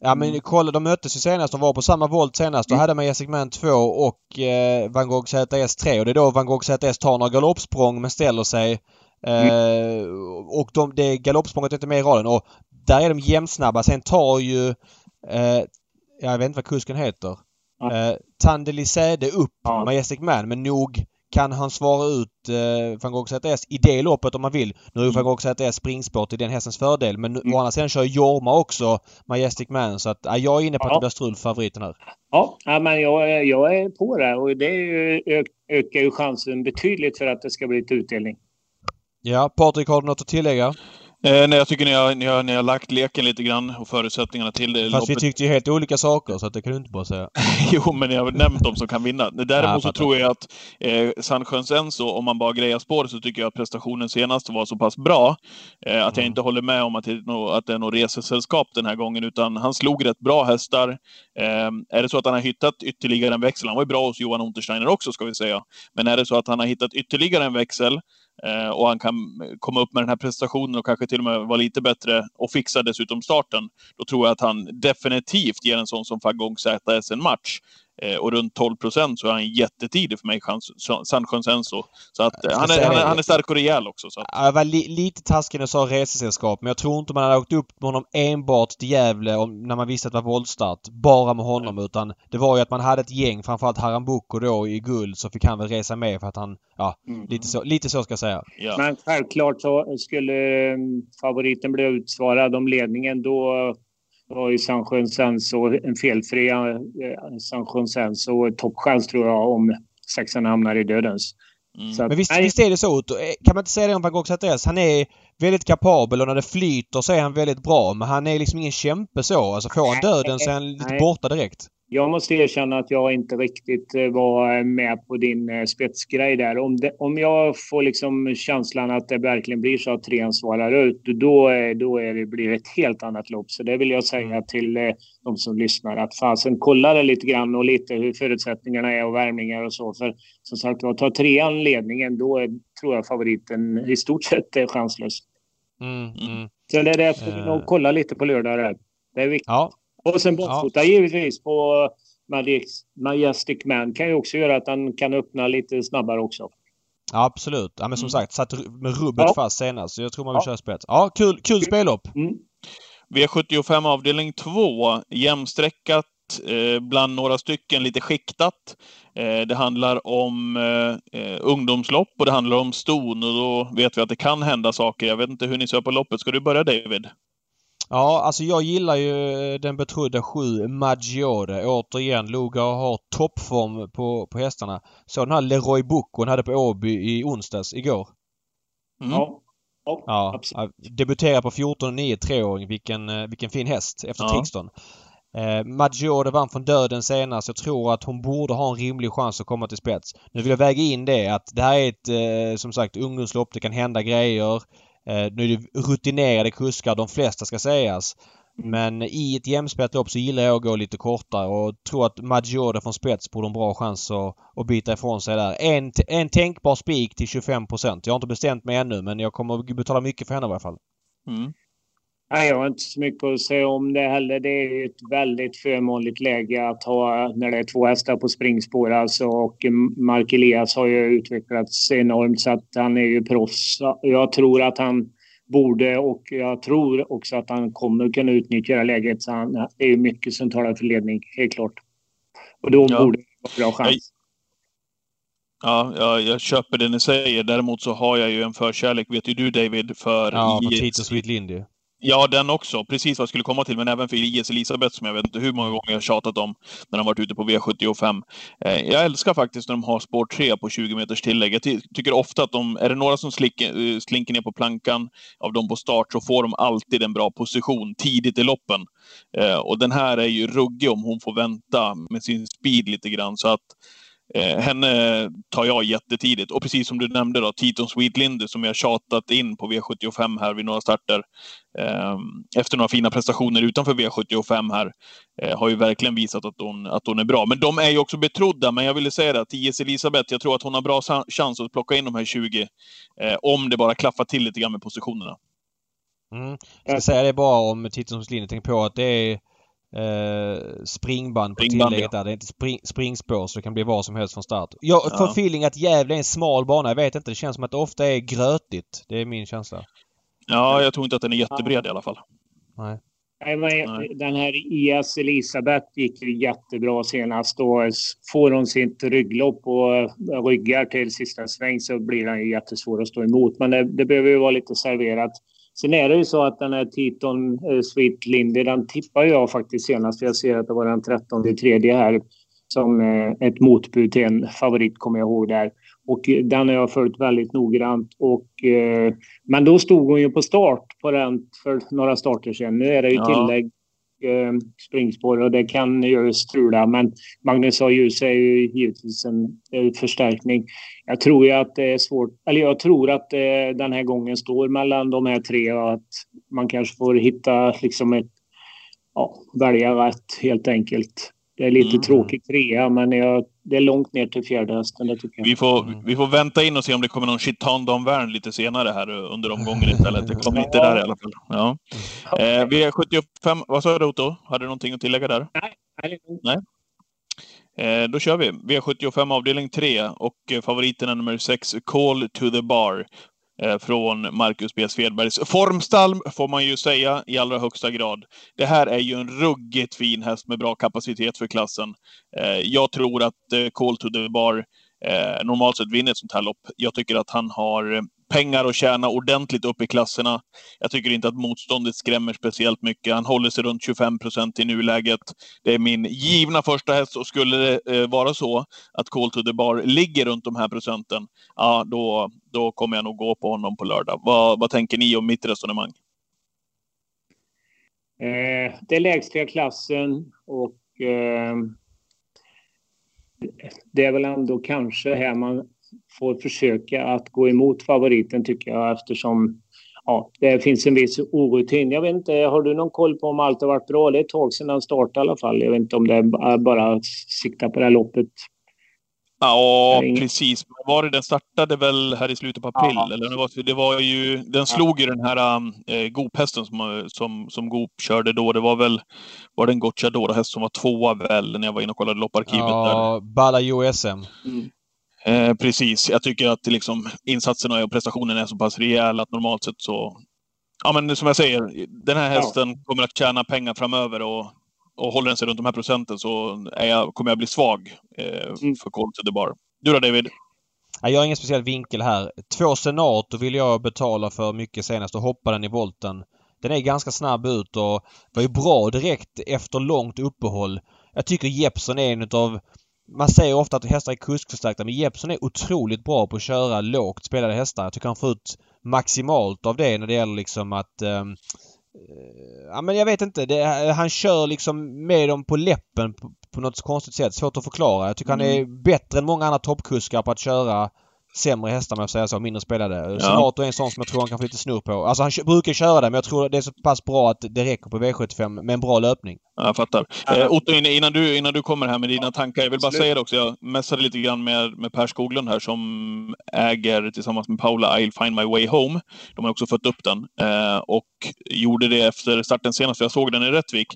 Ja men mm. kolla, de möttes ju senast. De var på samma volt senast. Då mm. hade man Man 2 och eh, Van Gogh ZS 3. Och det är då Van Gogh ZS tar några galoppsprång men ställer sig. Eh, mm. Och de, det galoppsprånget är inte med i raden. Och där är de jämnsnabba. Sen tar ju... Eh, jag vet inte vad kusken heter. Eh, Tandelisede upp ja. Majestic Man men nog kan han svara ut eh, van Gogh ZS i det loppet om man vill. Nu är ju van Gogh ZS springspår till den hästens fördel men mm. å andra sidan kör Jorma också Majestic Man så att ja, jag är inne på ja. att det blir strul för favoriten här. Ja, men jag, jag är på det och det ju, ökar ju chansen betydligt för att det ska bli ett utdelning. Ja, Patrik har du något att tillägga? Eh, nej, jag tycker ni har, ni, har, ni har lagt leken lite grann och förutsättningarna till det. Fast loppet. vi tyckte ju helt olika saker så att det kan du inte bara säga. <laughs> jo, men jag har nämnt de som kan vinna. Däremot Ja, så tror jag att eh, Sandsjöns Enzo, om man bara grejar spår, så tycker jag att prestationen senast var så pass bra eh, att jag Mm. inte håller med om att det, är nå- att det är något resesällskap den här gången, utan han slog rätt bra hästar. Eh, är det så att han har hittat ytterligare en växel, han var ju bra hos Johan Untersteiner också ska vi säga, men är det så att han har hittat ytterligare en växel Eh, och han kan komma upp med den här prestationen och kanske till och med vara lite bättre och fixa dessutom starten, då tror jag att han definitivt ger en sån som Fagong ZS en match. Eh, och runt 12 procent så är han jättetidig för mig, chans- Sandsjöns Enzo. Så att, eh, han, är, han, är, han är stark och rejäl också. Så att, Ja, Jag var li lite taskig när jag sa resesällskap men jag tror inte man hade åkt upp med honom enbart till Gävle om, när man visste att det var voltstart. Bara med honom utan det var ju att man hade ett gäng, framförallt Haram Boko då i guld, så fick han väl resa med för att han, ja, Mm. lite så, lite så ska jag säga. ja. Men självklart så skulle eh, favoriten bli utsvarad om ledningen då var ju Sandsjön Senso en felfri eh, Sandsjön Senso toppchans tror jag om sexan hamnar i dödens. Mm. Så att, Men visst, nej, visst är det så Otto? Eh, Kan man inte säga det om Van Gogh ZS? Han är väldigt kapabel och när det flyter så är han väldigt bra men han är liksom ingen kämpe så. Alltså får han döden så är han lite Nej. borta direkt. Jag måste erkänna att jag inte riktigt eh, var med på din eh, spetsgrej där. Om, det, om jag får liksom känslan att det verkligen blir så att trean svarar ut, då, eh, då är det, blir det ett helt annat lopp. Så det vill jag säga Mm. till eh, de som lyssnar att fasen kolla det lite grann och lite hur förutsättningarna är och värmningar och så. För som sagt var, tar trean ledningen, då är, tror jag favoriten i stort sett är chanslös. Mm, mm. Så det är det vi Eh. nog kolla lite på lördag där. Det är viktigt. Ja, Och sen barfota givetvis på Majestic- Majestic Man kan ju också göra att han kan öppna lite snabbare också. absolut. Ja, men som Mm. sagt, satt med rubbet Ja. fast senast. Så jag tror man vill Ja. köra spets. Ja, kul, kul spellopp. Mm. V75 avdelning 2, jämnstreckat eh, bland några stycken, lite skiktat. Eh, det handlar om eh, eh, ungdomslopp och det handlar om ston och då vet vi att det kan hända saker. Jag vet inte hur ni ser på loppet. Ska du börja David? Ja, alltså jag gillar ju den betrodda sju Maggiore. Återigen, Luga har toppform på, på hästarna. Så den här Leroy Bocco han hade på Åby i onsdags, igår. Mm. Ja. Ja, Ja, absolut. ja, debuterar på 14,9 treåring. Vilken, eh, vilken fin häst efter Ja. Trixton. Eh, Maggiore vann från döden senast. Jag tror att hon borde ha en rimlig chans att komma till spets. Nu vill jag väga in det att det här är ett, eh, som sagt, ungdomslopp. Det kan hända grejer. Eh, nu är det rutinerade kuskar, de flesta ska sägas. Men i ett jämspelat lopp så gillar jag att gå lite kortare och tror att Maggiore från spets borde ha en bra chans att, att bita ifrån sig där. En, en tänkbar spik till 25% Jag har inte bestämt mig ännu men jag kommer att betala mycket för henne i alla fall. Mm. Nej, jag har inte så mycket att säga om det heller. Det är ett väldigt förmånligt läge att ha när det är två hästar på springspår alltså. Och Mark Elias har ju utvecklats enormt så att han är ju proffs. Jag tror att han borde och jag tror också att han kommer kunna utnyttja det läget. Så han, det är ju mycket som talar för ledning, helt klart. Och då Ja. borde det vara bra chans. Ja, jag, jag köper det ni säger. Däremot så har jag ju en förkärlek, vet ju du David, för Ja, för Tito Sweet Lindy. Ja, den också. Precis vad jag skulle komma till. Men även för IS Elisabeth som jag vet inte hur många gånger jag har tjatat om när de varit ute på V75. Eh, jag älskar faktiskt när de har spår 3 på 20 meters tillägg. Jag ty tycker ofta att de, är det några som slinker, eh, slinker ner på plankan av dem på start så får de alltid en bra position tidigt i loppen. Eh, och den här är ju ruggig om hon får vänta med sin speed lite grann. Så att Eh, henne tar jag jättetidigt. Och precis som du nämnde då, Titon Sweetlinde som jag tjatat in på V75 här vid några starter. Eh, efter några fina prestationer utanför V75 här. Eh, har ju verkligen visat att hon, att hon är bra. Men de är ju också betrodda. Men jag ville säga det att IS Elisabeth, jag tror att hon har bra chans att plocka in de här 20. Eh, om det bara klaffar till lite grann med positionerna. Mm. Jag ska säga det bara om Titon Sweet Lindy. Tänk på att det är eh, springband på Springband, tillägget ja. där. Det är inte spring, springspår så det kan bli vad som helst från start. Jag får Ja. feeling att Gävle är en smal bana. Jag vet inte. Det känns som att det ofta är grötigt. Det är min känsla. Ja, jag tror inte att den är jättebred i alla fall. Nej. Nej, men Nej. Den här IS Elisabeth gick jättebra senast. Och får hon sitt rygglopp och ryggar till sista sväng så blir den jättesvår att stå emot. Men det, det behöver ju vara lite serverat. Sen är det ju så att den här Titon eh, Sweet Lindy, den tippar jag faktiskt senast. För jag ser att det var den 13 tredje här som eh, ett motbud till en favorit kommer jag ihåg där. Och den har jag följt väldigt noggrant. Och, eh, men då stod hon ju på start på den för några starter sedan. Nu är det ju tillägg eh, springspår och det kan ju strula. Men Magnus A. Ljus är ju givetvis en, en förstärkning. Jag tror ju att det är svårt, eller jag tror att eh, den här gången står mellan de här tre och att man kanske får hitta liksom ett, ja, välja rätt helt enkelt. Det är lite mm. tråkigt trea, men jag, det är långt ner till fjärde hästen. Det tycker jag. Vi, får, vi får vänta in och se om det kommer någon Chitan Wern lite senare här under omgången istället. Det kommer inte där i alla fall. Ja. Eh, V75, vad sa du Otto? Hade du någonting att tillägga där? Nej. Nej. Eh, då kör vi. V75 avdelning 3 och favoriten är nummer 6, Call to the Bar. Eh, från Marcus B. Svedbergs formstall, får man ju säga, i allra högsta grad. Det här är ju en ruggigt fin häst med bra kapacitet för klassen. Eh, jag tror att eh, Call to the Bar normalt sett vinner ett sånt här lopp. Jag tycker att han har pengar att tjäna ordentligt upp i klasserna. Jag tycker inte att motståndet skrämmer speciellt mycket. Han håller sig runt 25 procent i nuläget. Det är min givna första häst och skulle det eh, vara så att Call to the Bar ligger runt de här procenten, ja, då, då kommer jag nog gå på honom på lördag. Vad, vad tänker ni om mitt resonemang? Eh, det är lägsta klassen och eh, det är väl ändå kanske här man får försöka att gå emot favoriten tycker jag eftersom ja, det finns en viss orutin. Jag vet inte, har du någon koll på om allt har varit bra? Det är ett tag sedan han startade i alla fall. Jag vet inte om det är bara att sikta på det här loppet. Ja, precis. Var det, den startade väl här i slutet på april? Ja. Eller det, var, det var ju, den slog ju den här äh, Goop-hästen som, som, som Goop körde då. Det var väl, var det en Gocciadoro-häst som var tvåa väl när jag var inne och kollade lopparkivet? Ja, Balla USM. Mm. Eh, precis. Jag tycker att liksom, insatserna och prestationen är så pass rejäla att normalt sett så... Ja, men som jag säger, den här hästen ja. kommer att tjäna pengar framöver och, och håller den sig runt de här procenten så är jag, kommer jag bli svag eh, mm. för Call to the Bar. Du då David? Jag har ingen speciell vinkel här. Två Senator vill jag betala för mycket senast och hoppa den i volten. Den är ganska snabb ut och var ju bra direkt efter långt uppehåll. Jag tycker Jeppson är en av man säger ofta att hästar är kuskförstärkta men Jeppson är otroligt bra på att köra lågt spelade hästar. Jag tycker han får ut maximalt av det när det gäller liksom att um, Ja men jag vet inte. Det, han kör liksom med dem på läppen på, på något konstigt sätt. Svårt att förklara. Jag tycker mm. han är bättre än många andra toppkuskar på att köra sämre hästar om jag säga så, mindre spelade. Ja. Senator är en sån som jag tror han kan få lite snurr på. Alltså han brukar köra det men jag tror det är så pass bra att det räcker på V75 med en bra löpning. Ja, jag fattar. Eh, Otto, innan du, innan du kommer här med dina tankar. Jag vill bara säga det också. Jag mässade lite grann med, med Per Skoglund här som äger tillsammans med Paula I'll find my way home. De har också fått upp den eh, och gjorde det efter starten senast. Jag såg den i Rättvik.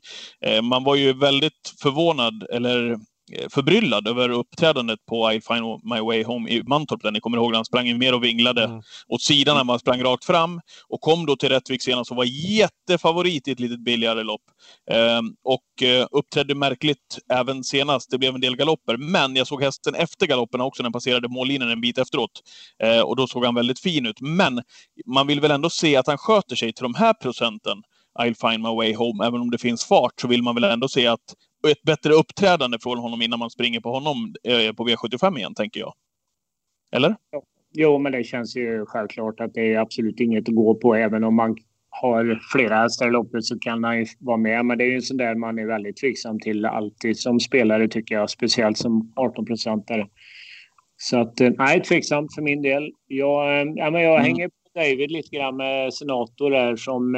Eh, man var ju väldigt förvånad, eller förbryllad över uppträdandet på I find my way home i Mantorp. Där ni kommer ihåg, han sprang mer och vinglade mm. åt sidan när man sprang rakt fram och kom då till Rättvik senast och var jättefavorit i ett litet billigare lopp. Eh, och eh, uppträdde märkligt även senast. Det blev en del galopper, men jag såg hästen efter galopperna också när han passerade mållinjen en bit efteråt. Eh, och då såg han väldigt fin ut. Men man vill väl ändå se att han sköter sig till de här procenten. I'll find my way home. Även om det finns fart så vill man väl ändå se att ett bättre uppträdande från honom innan man springer på honom eh, på V75 igen, tänker jag. Eller? Jo, men det känns ju självklart att det är absolut inget att gå på. Även om man har flera hästar i loppet så kan han ju vara med. Men det är ju en sån där man är väldigt tveksam till alltid som spelare tycker jag. Speciellt som 18-procentare. Så att eh, nej, tveksamt för min del. Jag, eh, ja, men jag mm. hänger på David lite grann med senator där som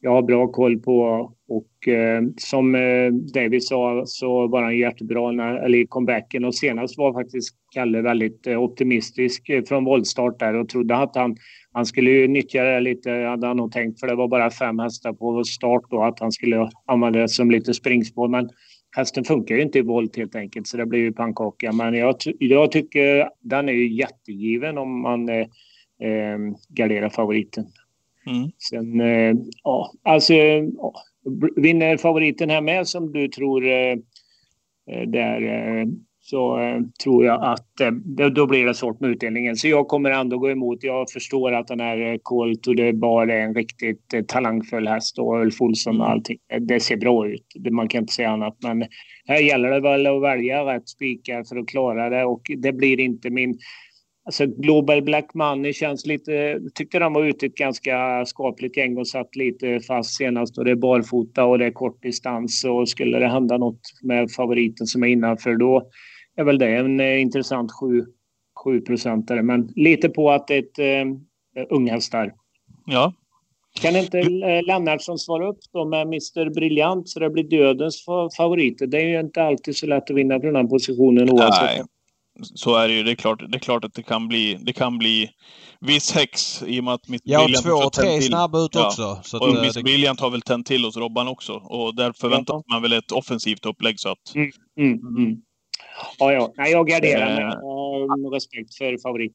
jag har bra koll på. Och eh, som eh, David sa så var han jättebra när, eller i comebacken och senast var faktiskt Kalle väldigt eh, optimistisk eh, från voltstart där och trodde att han, han skulle nyttja det lite, hade han nog tänkt, för det var bara fem hästar på start då, att han skulle använda det som lite springspår. Men hästen funkar ju inte i volt helt enkelt, så det blir ju pannkaka. Men jag, jag tycker den är ju jättegiven om man eh, eh garderar favoriten. Mm. Sen, eh, ja, alltså ja, vinner favoriten här med som du tror eh, eh där så tror jag att då blir det svårt med utdelningen. Så jag kommer ändå gå emot. Jag förstår att den här Call to the Bar är en riktigt talangfull häst och Ulf Olsson och mm. allting. Det ser bra ut. Man kan inte säga annat. Men här gäller det väl att välja rätt spikar för att klara det och det blir inte min Alltså Global Black Money känns lite... Tyckte de var ute ett ganska skapligt gäng och satt lite fast senast och det är barfota och det är kort distans och skulle det hända något med favoriten som är innanför då är väl det en eh, intressant 7 7 procentare. Men lite på att det är ett eh, unghästar. Ja. Kan inte Lennartsson svara upp då med Mr Briljant så det blir dödens favoriter? Det är ju inte alltid så lätt att vinna på den här positionen oavsett. Nej så är det ju. Det är klart, det är klart att det kan bli, det kan bli viss häx i och med att Miss ja, Brilliant två och tre snabba ut ja. också. Så och att, Miss det... Brilliant har väl tänt till hos Robban också. Och där förväntar man väl ett offensivt upplägg så att... Mm, mm, mm. Ja, ja. Nej, jag garderar med äh... respekt för favorit.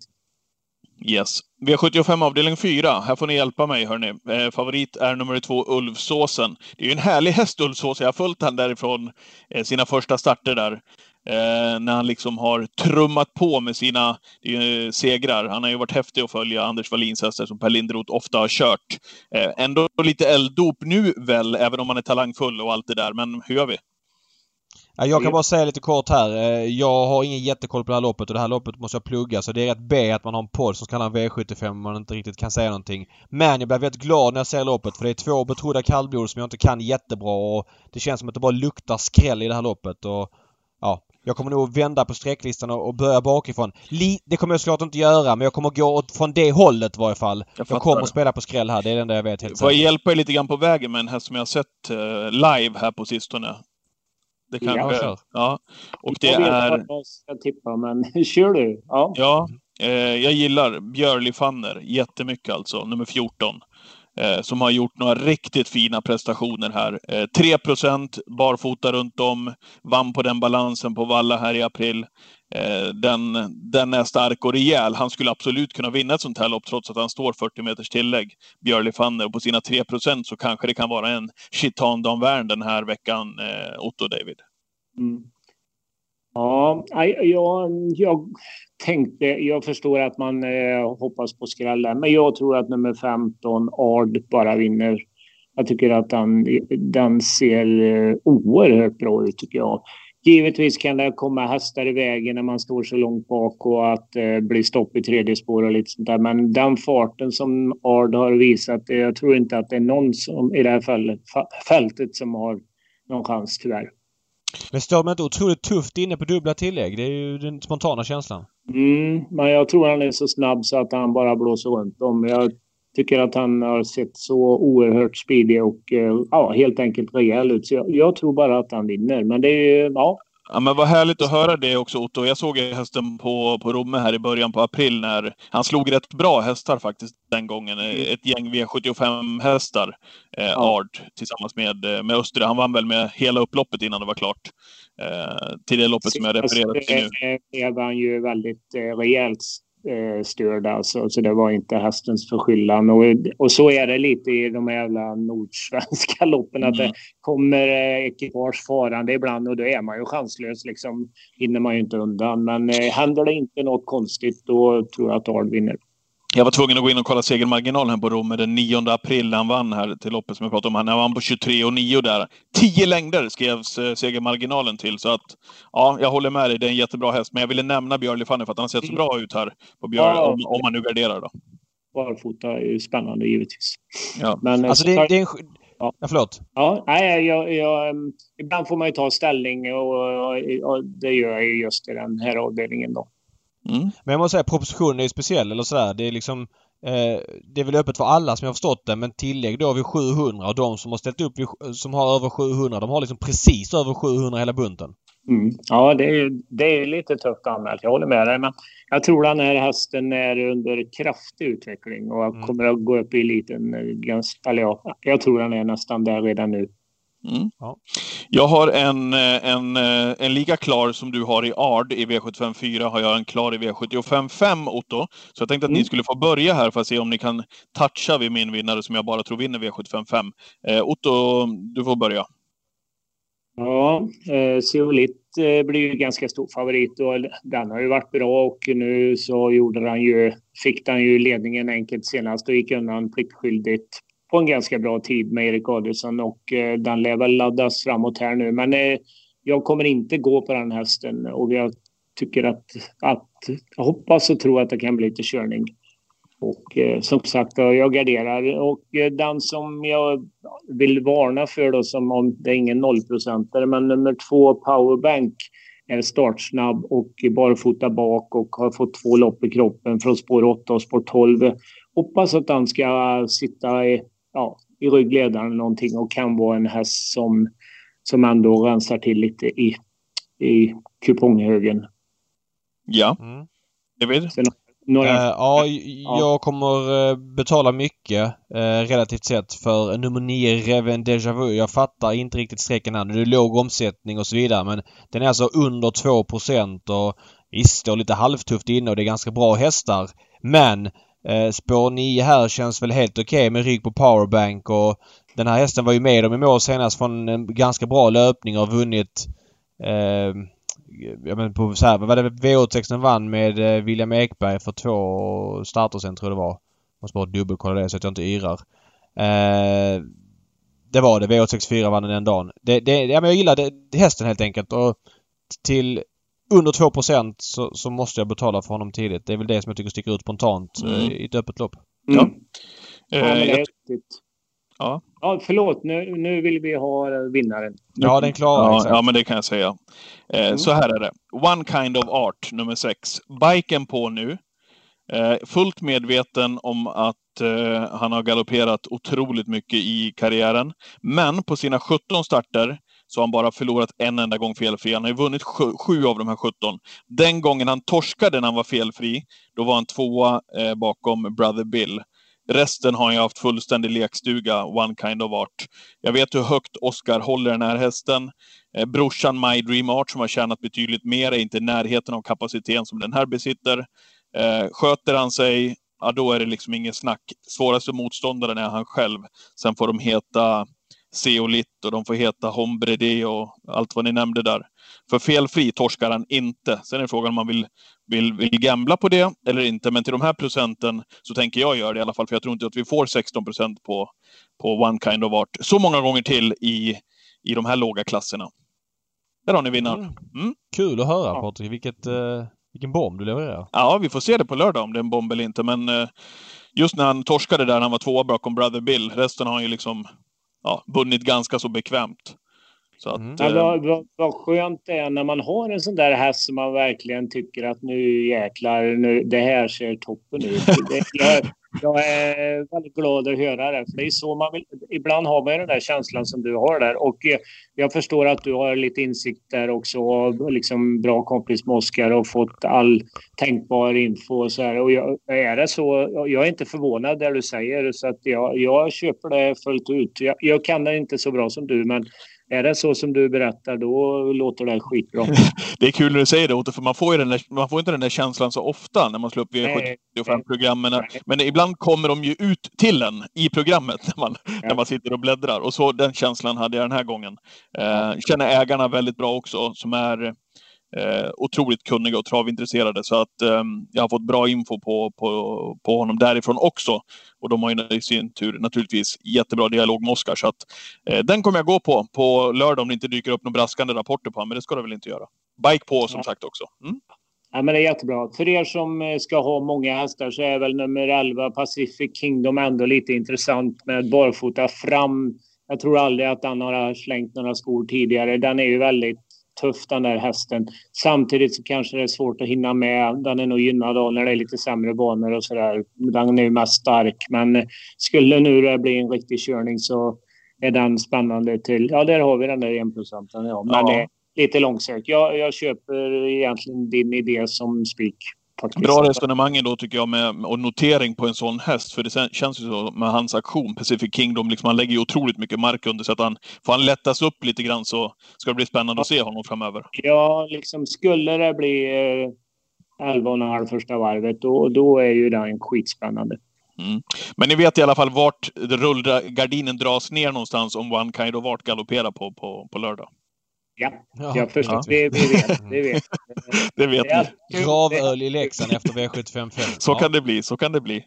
Yes. V75 avdelning 4. Här får ni hjälpa mig hörni. Eh, favorit är nummer två, Ulfsåsen. Det är ju en härlig häst Ulfsås. Jag har följt han därifrån eh, sina första starter där. Eh, när han liksom har trummat på med sina eh, segrar. Han har ju varit häftig att följa Anders Wallins hästar som Per Lindroth ofta har kört. Eh, ändå lite elddop nu väl, även om han är talangfull och allt det där. Men hur gör vi? Jag kan bara säga lite kort här. Eh, jag har ingen jättekoll på det här loppet och det här loppet måste jag plugga så det är rätt B att man har en podd som kallar V75 om man inte riktigt kan säga någonting. Men jag blir väldigt glad när jag ser loppet för det är två betrodda kallblod som jag inte kan jättebra och det känns som att det bara luktar skräll i det här loppet och jag kommer nog vända på sträcklistan och börja bakifrån. det kommer jag såklart inte göra men jag kommer gå från det hållet i varje fall. Jag, jag kommer att spela på skräll här. Det är det enda jag vet helt Får jag hjälpa er lite grann på vägen med en häst som jag har sett uh, live här på sistone? Det kanske... Ja, ja. Och det jag är... vet jag ska tippa men <laughs> kör du. Ja. Ja. Eh, jag gillar Björli Fanner jättemycket alltså, nummer 14 eh, Eh, som har gjort några riktigt fina prestationer här. Eh, 3 barfota runt om, vann på den balansen på Valla här i april. Eh, den, den är stark och rejäl. Han skulle absolut kunna vinna ett sånt här lopp trots att han står 40 meters tillägg, Björli Fanner. Och på sina 3% så kanske det kan vara en Chitan Dan Wern den här veckan, eh, Otto David. Mm. Ja, jag, jag tänkte, jag förstår att man eh, hoppas på skrällen, men jag tror att nummer 15, Ard, bara vinner. Jag tycker att den, den ser eh, oerhört bra ut tycker jag. Givetvis kan det komma hästar i vägen när man står så långt bak och att det eh, blir stopp i tredje spår och lite sånt där. Men den farten som Ard har visat, eh, jag tror inte att det är någon som, i det här fallet, fältet som har någon chans tyvärr. Men står man inte otroligt tufft inne på dubbla tillägg? Det är ju den spontana känslan. Mm, men jag tror han är så snabb så att han bara blåser runt dem. Jag tycker att han har sett så oerhört speedig och eh, ja, helt enkelt rejäl ut. Så jag, jag, tror bara att han vinner. Men det är ju, ja, Ja, men vad härligt att höra det också Otto. Jag såg hästen på, på Romme här i början på april när han slog rätt bra hästar faktiskt den gången. Mm. Ett gäng V75-hästar, eh, ja. Ard, tillsammans med, eh, med Östre. Han vann väl med hela upploppet innan det var klart. Eh, till det loppet som jag refererade till nu. Det var ju väldigt eh, rejält eh, störd alltså. Så det var inte hästens förskyllan. Och, och så är det lite i de jävla nordsvenska <laughs> loppen. Att mm. det kommer eh, ekipage farande ibland och då är man ju chanslös. Liksom hinner man ju inte undan. Men eh, händer det inte något konstigt då tror jag att Ard vinner. Jag var tvungen att gå in och kolla segermarginalen på Romme den 9 april. Han vann här till loppet som jag pratade om. Han vann på 23 och 9 där. 10 längder skrevs eh, segermarginalen till. Så att, ja, jag håller med dig. Det är en jättebra häst. Men jag ville nämna Björn Fanny för att han har sett så bra ut här på Björn, ja, om, om man nu garderar då. Barfota är ju spännande givetvis. Ja. Men, eh, alltså det, det är en... Ja. ja, förlåt. Ja, nej, jag, jag, mm, ibland får man ju ta ställning och, och, och det gör jag just i den här avdelningen då. Mm. Men jag måste säga propositionen är ju speciell eller sådär. Det är liksom eh, Det är väl öppet för alla som jag har förstått det men tillägg då vid 700 och de som har ställt upp vid, som har över 700 de har liksom precis över 700 hela bunten. Mm. Ja, det är, det är lite tufft anmält. Jag håller med dig. Men jag tror den här hästen är under kraftig utveckling och mm. kommer att gå upp i eliten. Eh, ganska, eller ja, jag tror den är nästan där redan nu. Mm. Ja. Jag har en, eh, en, eh, en lika klar som du har i Ard i V75 4 har jag en klar i V75 5 Otto. Så jag tänkte att mm. ni skulle få börja här för att se om ni kan toucha vid min vinnare som jag bara tror vinner V75 5. Eh, Otto, du får börja. Ja, eh, Zeolit eh, blir ju ganska stor favorit och den har ju varit bra och nu så gjorde han ju, fick han ju ledningen enkelt senast och gick undan pliktskyldigt på en ganska bra tid med Erik Adielsson och eh, den lär väl laddas framåt här nu. Men eh, jag kommer inte gå på den hästen och jag tycker att, att jag hoppas och tror att det kan bli lite körning. Och eh, som sagt, jag garderar. Och eh, den som jag vill varna för då, som om det är ingen nollprocentare, men nummer två, Powerbank, är startsnabb och barfota bak och har fått två lopp i kroppen från spår 8 och spår 12. Hoppas att han ska sitta i, ja, i ryggledaren någonting och kan vara en häst som, som ändå rensar till lite i, i kuponghögen. Ja. Mm. David? Sen några... Uh, ja, jag kommer uh, betala mycket uh, relativt sett för nummer 9 Reven Deja Vu. Jag fattar inte riktigt strecken här. Det är låg omsättning och så vidare men den är alltså under 2% och visst, står lite halvtufft inne och det är ganska bra hästar. Men eh, spår 9 här känns väl helt okej okay med rygg på powerbank och den här hästen var ju med dem i mål senast från en ganska bra löpning och har vunnit eh, jag men på så här, vad var det V86 vann med eh, William Ekberg för två starter sen tror jag det var. Måste bara dubbelkolla det så att jag inte yrar. Eh, det var det. V864 vann den dagen. Det, det, ja, men jag gillar hästen helt enkelt och till under 2 så, så måste jag betala för honom tidigt. Det är väl det som jag tycker sticker ut spontant eh, mm. i ett öppet lopp. Mm. Ja. ja men det är Ja. ja, förlåt. Nu, nu vill vi ha vinnaren. Ja, den klarar ja, ja, men det kan jag säga. Eh, mm. Så här är det. One kind of art, nummer sex. Biken på nu. Eh, fullt medveten om att eh, han har galopperat otroligt mycket i karriären. Men på sina 17 starter så har han bara förlorat en enda gång felfri. Han har ju vunnit sju, sju, av de här 17. Den gången han torskade när han var felfri, då var han tvåa eh, bakom Brother Bill. Resten har jag haft fullständig lekstuga, one kind of art. Jag vet hur högt Oscar håller den här hästen. Eh, brorsan My Dream Art som har tjänat betydligt mer är inte i närheten av kapaciteten som den här besitter. Eh, sköter han sig, ja då är det liksom inget snack. Svåraste motståndaren är han själv. Sen får de heta Zeolit och de får heta Hombrede och allt vad ni nämnde där. För felfri torskar han inte. Sen är frågan om man vill, vill, vill gambla på det eller inte. Men till de här procenten så tänker jag göra det i alla fall. För jag tror inte att vi får 16 procent på, på One Kind of Art så många gånger till i, i de här låga klasserna. Där har ni vinnaren. Mm. mm. Kul att höra Patrik. Vilket, uh, vilken bomb du levererar. Ja, vi får se det på lördag om det är en bomb eller inte. Men uh, just när han torskade där, när han var tvåa bakom Brother Bill. Resten har han ju liksom ja, vunnit ganska så bekvämt. Så att, mm. ja, vad, vad, vad skönt det är när man har en sån där häst som man verkligen tycker att nu jäklar, nu, det här ser toppen ut. <laughs> Det, jag, jag är väldigt glad att höra det. För det är så man vill, ibland har man den där känslan som du har där. Och eh, jag förstår att du har lite insikt där också och liksom bra kompis med Oskar och fått all tänkbar info och så här. Och jag, är det så, jag är inte förvånad där du säger så att jag, jag köper det fullt ut. Jag, jag kan det inte så bra som du men är det så som du berättar, då låter det skitbra. <laughs> det är kul när du säger det, Otto, för man får, ju den där, man får inte den där känslan så ofta när man slår upp V75-programmen. Men ibland kommer de ju ut till en i programmet när man, ja. när man sitter och bläddrar. Och så den känslan hade jag den här gången. Eh, känner ägarna väldigt bra också, som är eh, otroligt kunniga och travintresserade. Så att eh, jag har fått bra info på, på, på honom därifrån också. Och de har ju i sin tur naturligtvis jättebra dialog med Oskar. Så att eh, den kommer jag gå på på lördag om det inte dyker upp några braskande rapporter på honom. Men det ska det väl inte göra. Bike på som ja. sagt också. Mm. Ja, men det är jättebra. För er som eh, ska ha många hästar så är väl nummer 11 Pacific Kingdom ändå lite intressant med barfota fram. Jag tror aldrig att han har slängt några skor tidigare. Den är ju väldigt tuff den där hästen. Samtidigt så kanske det är svårt att hinna med. Den är nog gynnad av när det är lite sämre banor och sådär. Den är ju mest stark. Men skulle nu det bli en riktig körning så är den spännande till... Ja, där har vi den där enprocenten. Ja. Men ja. lite långsökt. Jag, jag köper egentligen din idé som spik. Bra resonemang då tycker jag med, och notering på en sån häst. För det känns ju så med hans aktion, Pacific Kingdom, liksom han lägger ju otroligt mycket mark under så att han, får han lättas upp lite grann så ska det bli spännande att se honom framöver. Ja, liksom skulle det bli eh, 11,5 första varvet, då, då är ju den skitspännande. Mm. Men ni vet i alla fall vart rullgardinen dras ner någonstans om One Kind of Art galopperar på, på, på lördag. Ja, jag förstår. Ja. Vi, vi vet. Vi vet. <laughs> det vet ni. Gravöl i Leksand efter V755. Så ja. kan det bli. Så kan det bli.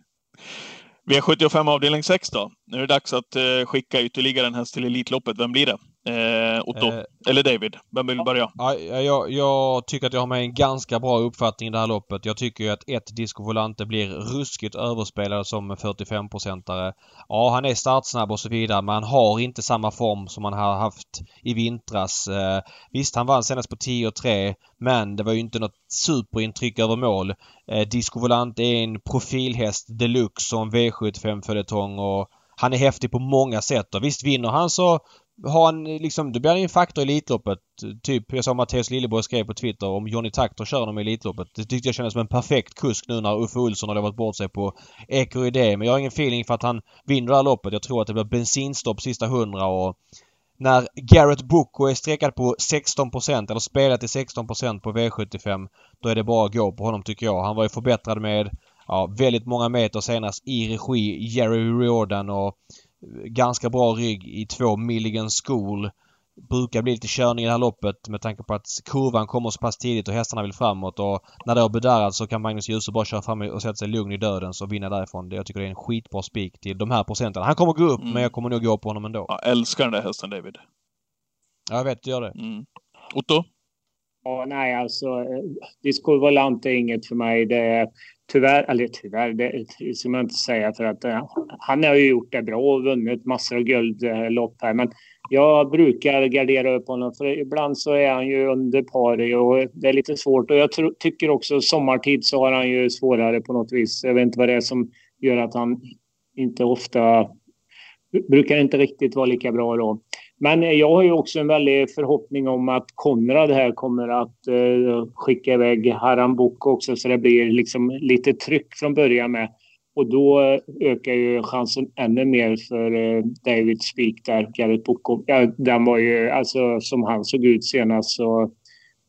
V75 avdelning 6 då. Nu är det dags att uh, skicka ytterligare en häst till Elitloppet. Vem blir det? Eh, Otto? Eh, eller David? Vem vill börja? Ja, jag, jag, tycker att jag har med en ganska bra uppfattning i det här loppet. Jag tycker ju att ett Disco Volante blir ruskigt överspelad som 45-procentare. Ja, han är startsnabb och så vidare men han har inte samma form som han har haft i vintras. Eh, visst, han vann senast på 10-3 men det var ju inte något superintryck över mål. Eh, Disco Volante är en profilhäst deluxe som V75-följetong och han är häftig på många sätt och visst vinner han så har han liksom, då blir han ju en faktor i Elitloppet. Typ, jag sa Mattias Lilleborg skrev på Twitter om Johnny Takter kör honom i Elitloppet. Det tyckte jag kändes som en perfekt kusk nu när Uffe Olsson har lovat bort sig på Eko-idé. Men jag har ingen feeling för att han vinner det här loppet. Jag tror att det blir bensinstopp sista hundra och när Garrett Boko är streckad på 16% eller spelat till 16% på V75 då är det bara att gå på honom tycker jag. Han var ju förbättrad med ja, väldigt många meter senast i regi Jerry Riordan och ganska bra rygg i två Milligan School. Brukar bli lite körning i det här loppet med tanke på att kurvan kommer så pass tidigt och hästarna vill framåt och när det har bedarrat så kan Magnus Djuse bara köra fram och sätta sig lugn i döden och vinna därifrån. Jag tycker det är en skitbra spik till de här procenten. Han kommer gå upp mm. men jag kommer nog gå på honom ändå. Jag älskar den där hästen David. Ja, jag vet du gör det. Mm. Otto? Ja, nej alltså. Eh, Disco Volant är inget för mig. Det är tyvärr, eller tyvärr, det ska man inte säga för att eh, han har ju gjort det bra och vunnit massor av guldlopp här. Men jag brukar gardera upp honom för ibland så är han ju under par och det är lite svårt. Och jag tycker också sommartid så har han ju svårare på något vis. Jag vet inte vad det är som gör att han inte ofta brukar inte riktigt vara lika bra då. Men jag har ju också en väldig förhoppning om att Konrad här kommer att eh, skicka iväg Haram Boko också så det blir liksom lite tryck från början med. Och då eh, ökar ju chansen ännu mer för eh, David Speak där, Garrett Boko. Ja, den var ju, alltså som han såg ut senast så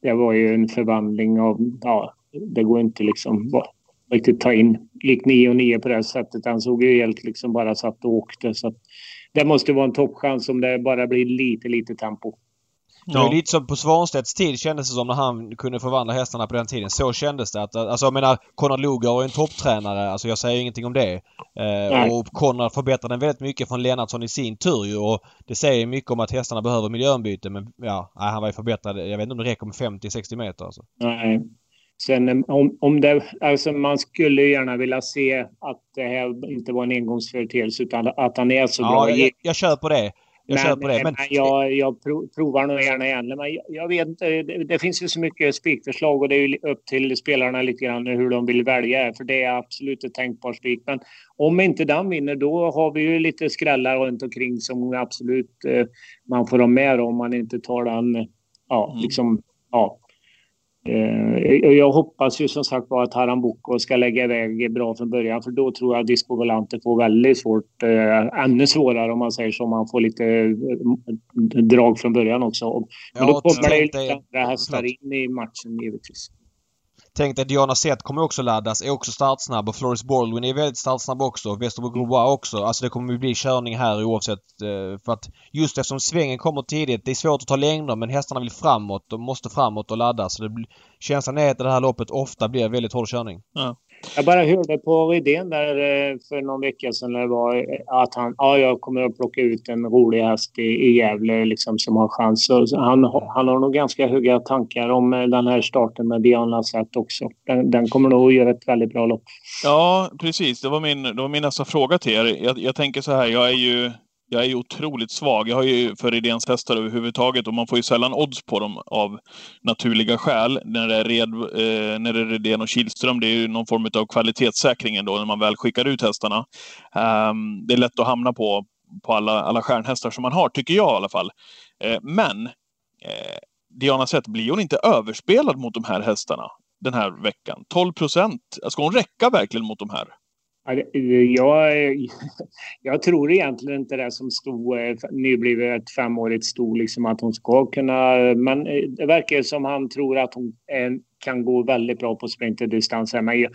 det var ju en förvandling av, ja, det går inte liksom riktigt ta in. Gick 9 och 9 på det sättet. Han såg ju helt liksom bara satt och åkte. Så att, det måste vara en toppchans om det bara blir lite, lite tempo. Det var lite som på Svanstedts tid kändes det som när han kunde förvandla hästarna på den tiden. Så kändes det. Att, alltså jag menar, Konrad Lugar var en topptränare. Alltså jag säger ingenting om det. Eh, och Konrad förbättrade den väldigt mycket från Lennartsson i sin tur ju. Och det säger mycket om att hästarna behöver miljöombyte. Men ja, han var ju förbättrad. Jag vet inte om det räcker med 50-60 meter alltså. Nej. Sen om, om det, alltså man skulle gärna vilja se att det här inte var en engångsföreteelse utan att han är så ja, bra. Jag, jag kör på det. Jag men, på det. Men... men jag, jag provar nog gärna igen. Men jag, jag vet inte, det, det, finns ju så mycket spikförslag och det är ju upp till spelarna lite grann hur de vill välja. För det är absolut ett tänkbart spik. Men om inte den vinner då har vi ju lite skrällar runt omkring som absolut eh, man får ha med om man inte tar den, ja, mm. liksom, ja, Eh, jag hoppas ju som sagt var att Harambuco ska lägga iväg bra från början för då tror jag Disco Volante får väldigt svårt, eh, ännu svårare om man säger så, om man får lite eh, drag från början också. Men ja, då kommer det lite andra hästar in i matchen givetvis. Tänk dig Diana Zet kommer också laddas, är också startsnabb och Floris Baldwin är väldigt startsnabb också. Westerbo Grobois också. Alltså det kommer bli körning här oavsett. Eh, för att just eftersom svängen kommer tidigt. Det är svårt att ta längder men hästarna vill framåt. De måste framåt och ladda. Så det blir, känslan är att det här loppet ofta blir väldigt hård körning. Ja. Jag bara hörde på Rydén där eh, för någon vecka sedan när det var eh, att han, ja, jag kommer att plocka ut en rolig häst i, i Gävle liksom, som har chans. Så han, han har nog ganska höga tankar om eh, den här starten med Diana Lassett också. Den, den, kommer nog att göra ett väldigt bra lopp. Ja, precis. Det var min, det var min nästa fråga till er. Jag, jag tänker så här, jag är ju jag är ju otroligt svag. Jag har ju för Redéns hästar överhuvudtaget och man får ju sällan odds på dem av naturliga skäl. När det är, red, eh, när det är Redén och Kihlström, det är ju någon form av kvalitetssäkring ändå när man väl skickar ut hästarna. Um, det är lätt att hamna på, på alla, alla stjärnhästar som man har, tycker jag i alla fall. Eh, men eh, Diana Zet, blir hon inte överspelad mot de här hästarna den här veckan? 12 procent. Ska hon räcka verkligen mot de här? Jag, <laughs> jag tror egentligen inte det som stod eh, nyblivet femårigt stod liksom att hon ska kunna. Men eh, det verkar som han tror att hon eh, kan gå väldigt bra på sprinterdistans. Men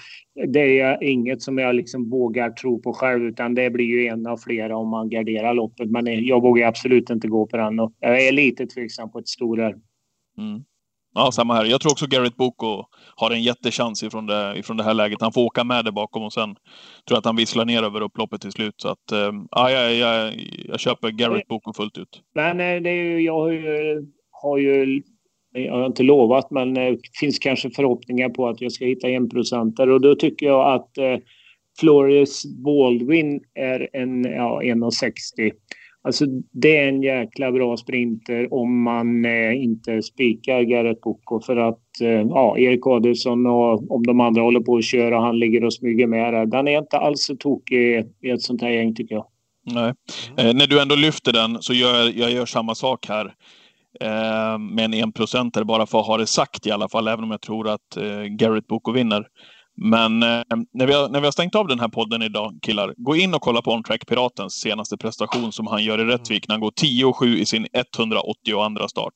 det är inget som jag liksom vågar tro på själv utan det blir ju en av flera om man garderar loppet. Men jag vågar absolut inte gå på den och jag är lite tveksam på ett storare. Mm. Ja, samma här. Jag tror också Garrett Boko har en jättechans ifrån det, ifrån det här läget. Han får åka med det bakom och sen tror jag att han visslar ner över upploppet till slut. Så att, äh, ja, jag, jag, jag köper Garrett Boko fullt ut. Men det är ju, jag har ju, har ju jag har inte lovat, men det finns kanske förhoppningar på att jag ska hitta enprocentare och då tycker jag att eh, Flores Baldwin är en ja, 1,60. Alltså det är en jäkla bra sprinter om man eh, inte spikar Garrett Boko för att eh, ja, Erik Adelsson och om de andra håller på att köra och han ligger och smyger med där. Den är inte alls så tokig i ett sånt här gäng tycker jag. Nej. Eh, när du ändå lyfter den så gör jag gör samma sak här eh, med en enprocentare bara för att ha det sagt i alla fall, även om jag tror att eh, Garrett Boko vinner. Men eh, när, vi har, när vi har stängt av den här podden idag, killar, gå in och kolla på OnTrack Piratens senaste prestation som han gör i Rättvik när han går 10 7 i sin 182 start.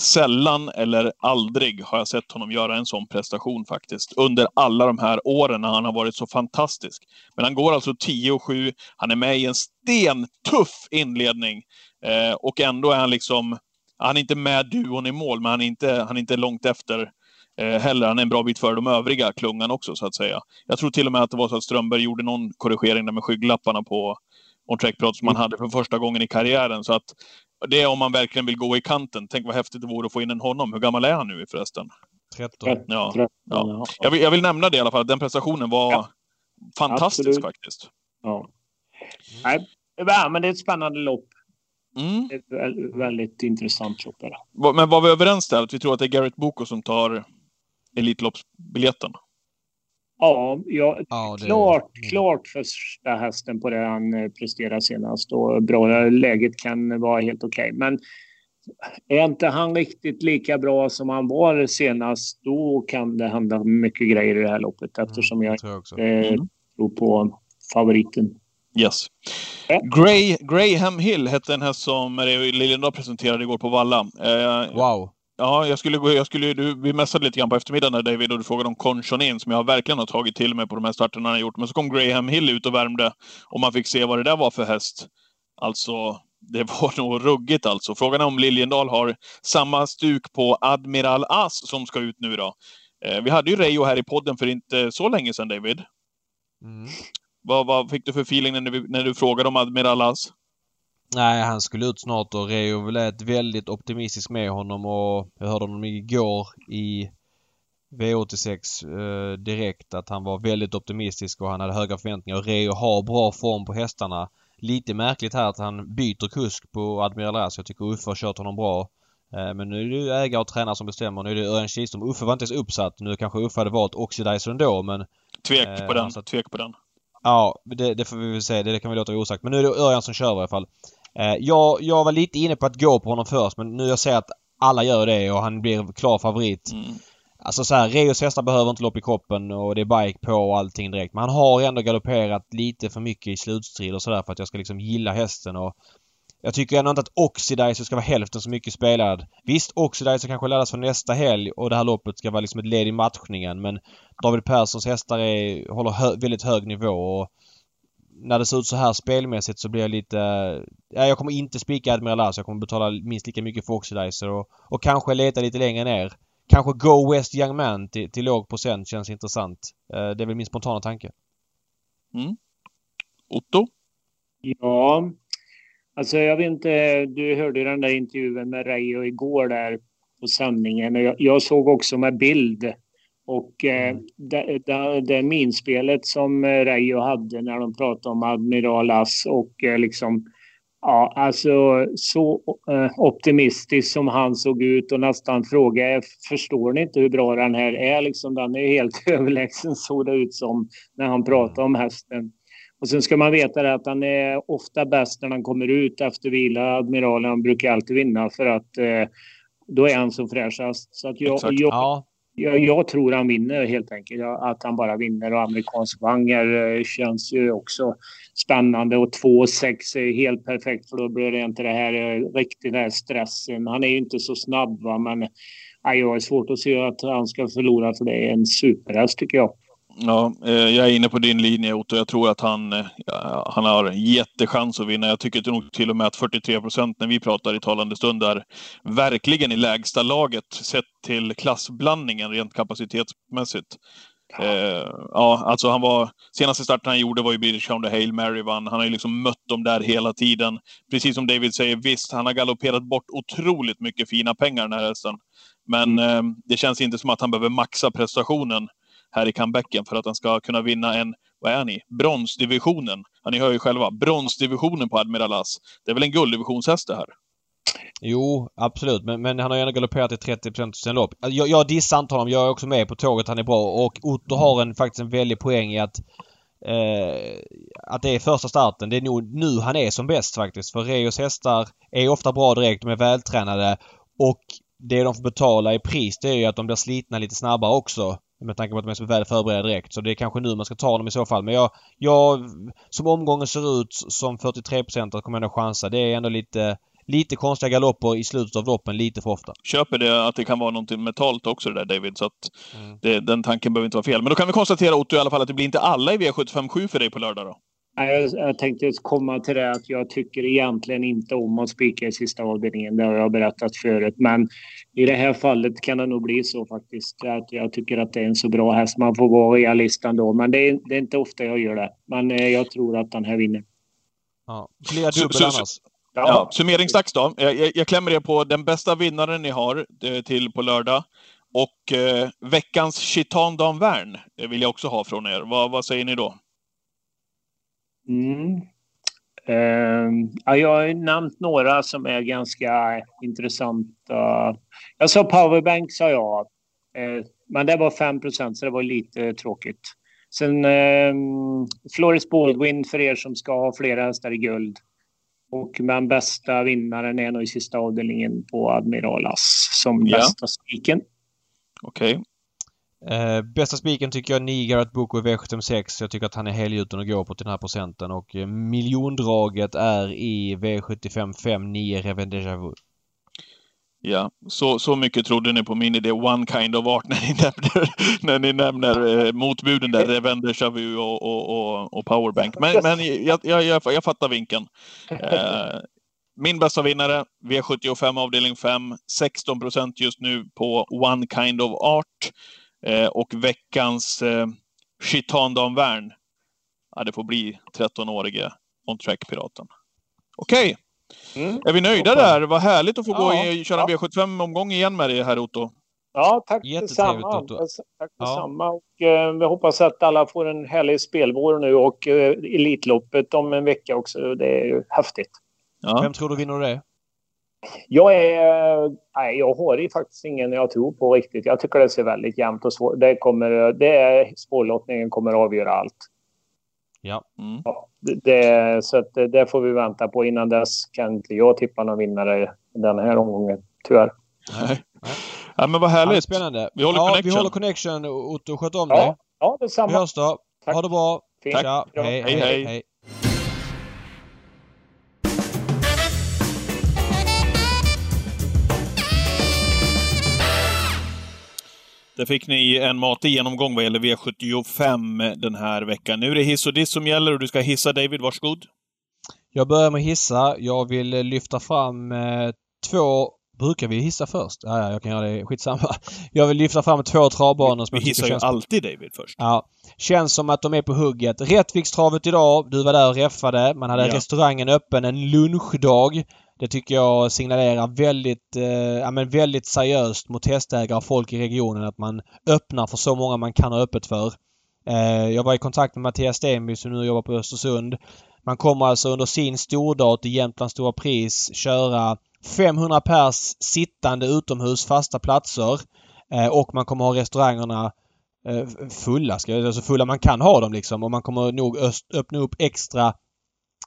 Sällan eller aldrig har jag sett honom göra en sån prestation faktiskt. Under alla de här åren när han har varit så fantastisk. Men han går alltså 10 7. Han är med i en stentuff inledning. Eh, och ändå är han liksom... Han är inte med duon i mål, men han är inte, han är inte långt efter eh, heller. Han är en bra bit före de övriga klungan också, så att säga. Jag tror till och med att det var så att Strömberg gjorde någon korrigering där med skygglapparna på on track som han hade för första gången i karriären. Så att det är om man verkligen vill gå i kanten. Tänk vad häftigt det vore att få in en honom. Hur gammal är han nu förresten? 13. Ja, ja. Jag, vill, jag vill nämna det i alla fall. Den prestationen var ja. fantastisk Absolut. faktiskt. Ja. Nej, men det är ett spännande lopp. Mm. Ett väldigt intressant lopp. Men var vi överens där att vi tror att det är Garrett Boko som tar Elitloppsbiljetten? Ja, ja, ja det... klart, klart första hästen på det han eh, presterade senast och bra. Läget kan vara helt okej. Okay. Men är inte han riktigt lika bra som han var senast, då kan det hända mycket grejer i det här loppet mm, eftersom jag, jag tror, eh, mm. tror på favoriten. Yes. Gray, Graham Hill hette en häst som Liljendahl presenterade igår på Valla. Eh, wow. Ja, jag skulle, jag skulle, du, vi mässade lite grann på eftermiddagen där David och du frågade om Conchonin som jag verkligen har tagit till mig på de här starterna han har gjort. Men så kom Graham Hill ut och värmde och man fick se vad det där var för häst. Alltså, det <laughs> var nog ruggigt alltså. Frågan är om Liljendahl har samma stuk på Admiral As som ska ut nu då. Eh, vi hade ju Reijo här i podden för inte så länge sedan, David. Mm. Vad, vad fick du för feeling när du, när du frågade om Admiral As? Nej, han skulle ut snart och Reo lät väldigt optimistisk med honom och jag hörde honom igår i V86 eh, direkt att han var väldigt optimistisk och han hade höga förväntningar. Och Reo har bra form på hästarna. Lite märkligt här att han byter kusk på Admiral As. Jag tycker Uffe har kört honom bra. Eh, men nu är det ju ägare och tränare som bestämmer. Nu är det Örjan Kihlström. Uffe var inte ens uppsatt. Nu kanske Uffe hade valt Oxidizer ändå men... Tvek på eh, den. Alltså, tvek på den. Ja, det, det, får vi väl säga. Det, det kan vi låta osagt. Men nu är det Örjan som kör i alla fall. Eh, jag, jag var lite inne på att gå på honom först men nu jag ser att alla gör det och han blir klar favorit. Mm. Alltså så här, Reos hästar behöver inte lopp i kroppen och det är bike på och allting direkt. Men han har ändå galopperat lite för mycket i slutstrid och sådär för att jag ska liksom gilla hästen och jag tycker ändå inte att Oxidizer ska vara hälften så mycket spelad. Visst, Oxidizer kanske laddas för nästa helg och det här loppet ska vara liksom ett led i matchningen men David Perssons hästar är, håller hö väldigt hög nivå och när det ser ut så här spelmässigt så blir jag lite... Ja, jag kommer inte spika Admiral As. Jag kommer betala minst lika mycket för Oxidizer och, och kanske leta lite längre ner. Kanske Go West Young Man till, till låg procent känns intressant. Eh, det är väl min spontana tanke. Mm. Otto? Ja, alltså jag vet inte. Du hörde den där intervjun med Reijo igår där på sändningen. Jag, jag såg också med bild och eh, mm. det, det, det minspelet som eh, Reijo hade när de pratade om Admiral As och eh, liksom Ja, alltså så eh, optimistisk som han såg ut och nästan frågade förstår ni inte hur bra den här är? Liksom, den är helt <laughs> överlägsen såg det ut som när han pratade om hästen. Och sen ska man veta det att han är ofta bäst när han kommer ut efter vila. Admiralen brukar alltid vinna för att eh, då är han som fräschast. Så att jag, jag, ja jag, jag, tror han vinner helt enkelt. Att han bara vinner och amerikansk vanger eh, känns ju också spännande och 2,6 är helt perfekt för då blir det inte det här eh, riktigt den här stressen. Han är ju inte så snabb va men ja, jag har svårt att se att han ska förlora för det är en superhäst tycker jag. Ja, eh, jag är inne på din linje Otto. Jag tror att han, eh, han har jättechans att vinna. Jag tycker nog till och med att 43 procent när vi pratar i talande stund är verkligen i lägsta laget sett till klassblandningen rent kapacitetsmässigt. Eh, ja, alltså han var... Senaste starten han gjorde var ju British Hound Hail Mary vann. Han har ju liksom mött dem där hela tiden. Precis som David säger, visst, han har galopperat bort otroligt mycket fina pengar den här hästen. Men mm. eh, det känns inte som att han behöver maxa prestationen här i comebacken för att han ska kunna vinna en, vad är ni, bronsdivisionen. Ja, ni hör ju själva, bronsdivisionen på Admiral As. Det är väl en gulddivisionshäst det här? Jo, absolut. Men, men han har ju ändå galopperat i 30 av sina lopp. Jag, jag dissar inte honom. Jag är också med på tåget. Han är bra. Och Otto har en, faktiskt en väldig poäng i att eh, att det är första starten. Det är nog nu han är som bäst faktiskt. För Reos hästar är ofta bra direkt. De är vältränade. Och det de får betala i pris det är ju att de blir slitna lite snabbare också. Med tanke på att de är så väl förberedda direkt. Så det är kanske nu man ska ta dem i så fall. Men jag, jag som omgången ser ut som 43 procent kommer jag ändå chansa. Det är ändå lite lite konstiga galopper i slutet av loppen lite för ofta. Köper det att det kan vara någonting mentalt också det där David, så att mm. det, den tanken behöver inte vara fel. Men då kan vi konstatera Otto i alla fall att det blir inte alla i V757 för dig på lördag då? Jag, jag tänkte komma till det att jag tycker egentligen inte om att spika i sista avdelningen. Det har jag berättat förut. Men i det här fallet kan det nog bli så faktiskt. Att jag tycker att det är en så bra häst. Man får vara realist ändå. Men det är, det är inte ofta jag gör det. Men eh, jag tror att den här vinner. Ja, fler dubbel annars. Ja. ja summeringsdags då. Jag, jag, klämmer er på den bästa vinnaren ni har eh, till på lördag. Och eh, veckans Chitan Dan Wern vill jag också ha från er. Vad, vad säger ni då? Mm. Ja, jag har nämnt några som är ganska intressanta. Jag sa powerbank, sa jag. Uh, men det var 5% så det var lite tråkigt. Sen uh, Floris Baldwin för er som ska ha flera hästar i guld. Och den bästa vinnaren är nog i sista avdelningen på Admiralas som ja. bästa spiken. Okej. Okay. Eh, bästa spiken tycker jag Nigarat Boko i V756. Jag tycker att han är helgjuten och går på till den här procenten. Och eh, miljondraget är i V75 5 9 Reven Deja Vu. Ja, så, så mycket trodde ni på min idé One Kind of Art <laughs> när ni nämner, när ni nämner eh, motbuden där, Revender, Chavu och, och, och, och, Powerbank. Men, men jag, jag, jag, jag fattar vinkeln. Eh, min bästa vinnare, V75 avdelning 5, 16 procent just nu på One Kind of Art. Eh, och veckans eh, Chitan Dan ja, det får bli 13-årige On Track-piraten. Okej, okay. Mm. Är vi nöjda där? Vad härligt att få ja, gå och köra ja. V75-omgång igen med dig här Otto. Ja, tack detsamma. Otto. Tack detsamma. Ja. Och, eh, vi hoppas att alla får en härlig spelvår nu och eh, Elitloppet om en vecka också. Det är ju häftigt. Ja. Vem tror du vinner det? Jag är... Nej, jag har faktiskt ingen jag tror på riktigt. Jag tycker det ser väldigt jämnt och svårt. Det kommer... Det är, spårlottningen kommer att avgöra allt. Ja. Mm. ja det, så att det får vi vänta på. Innan dess kan inte jag tippa någon vinnare den här omgången, tyvärr. Nej. Ja, men vad härligt. Ja, spännande. Vi håller ja, connection. Vi håller connection. Otto, sköt om ja. dig. Ja, detsamma. Vi hörs då. Tack. Ha det bra. Fint. Tack. Hej, hej, hej. hej. Där fick ni en matig genomgång vad gäller V75 den här veckan. Nu är det hiss och diss som gäller och du ska hissa David, varsågod. Jag börjar med hissa. Jag vill lyfta fram eh, två Brukar vi hissa först? Ja, ja, jag kan göra det. Skitsamma. <laughs> Jag vill lyfta fram två travbanor som Vi hissar ju alltid David först. Ja. Känns som att de är på hugget. Rättvikstravet idag. Du var där och räffade. Man hade ja. restaurangen öppen en lunchdag. Det tycker jag signalerar väldigt, eh, ja, men väldigt seriöst mot hästägare och folk i regionen att man öppnar för så många man kan ha öppet för. Eh, jag var i kontakt med Mattias Stenby som nu jobbar på Östersund. Man kommer alltså under sin stordag till Jämtlands Stora Pris köra 500 pers sittande utomhus, fasta platser. Eh, och man kommer ha restaurangerna eh, fulla, ska jag, alltså fulla man kan ha dem liksom. Och man kommer nog öppna upp extra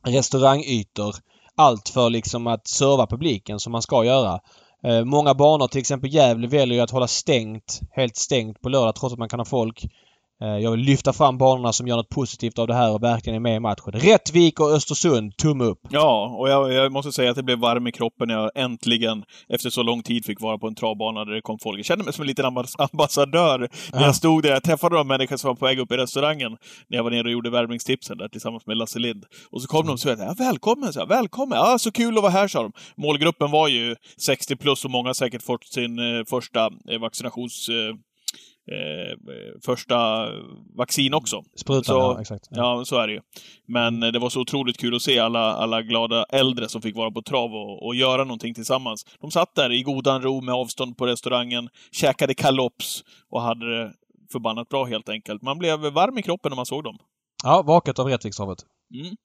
restaurangytor allt för liksom att serva publiken som man ska göra. Eh, många banor, till exempel Gävle, väljer ju att hålla stängt, helt stängt på lördag trots att man kan ha folk. Eh, jag vill lyfta fram banorna som gör något positivt av det här och verkligen är med i matchen. Rättvik och Östersund, tumme upp! Ja, och jag, jag, måste säga att det blev varm i kroppen när jag äntligen, efter så lång tid, fick vara på en travbana där det kom folk. Jag kände mig som en liten ambassadör när ja. jag stod där. Jag träffade de människor som var på väg upp i restaurangen när jag var nere och gjorde värmningstipsen där tillsammans med Lasse Lind. Och så kom mm. de och sa ja, ”Välkommen!” så jag, ”Välkommen! Ja, så kul att vara här”, sa de. Målgruppen var ju 60 plus och många har säkert fått sin eh, första eh, vaccinations... Eh, eh, första vaccin också. Sprutan, så, ja, exakt. Ja. ja. så är det ju. Men det var så otroligt kul att se alla, alla glada äldre som fick vara på trav och, och göra någonting tillsammans. De satt där i godan ro med avstånd på restaurangen, käkade kalops och hade det förbannat bra helt enkelt. Man blev varm i kroppen när man såg dem. Ja, vaket av Rättvikstravet. Mm.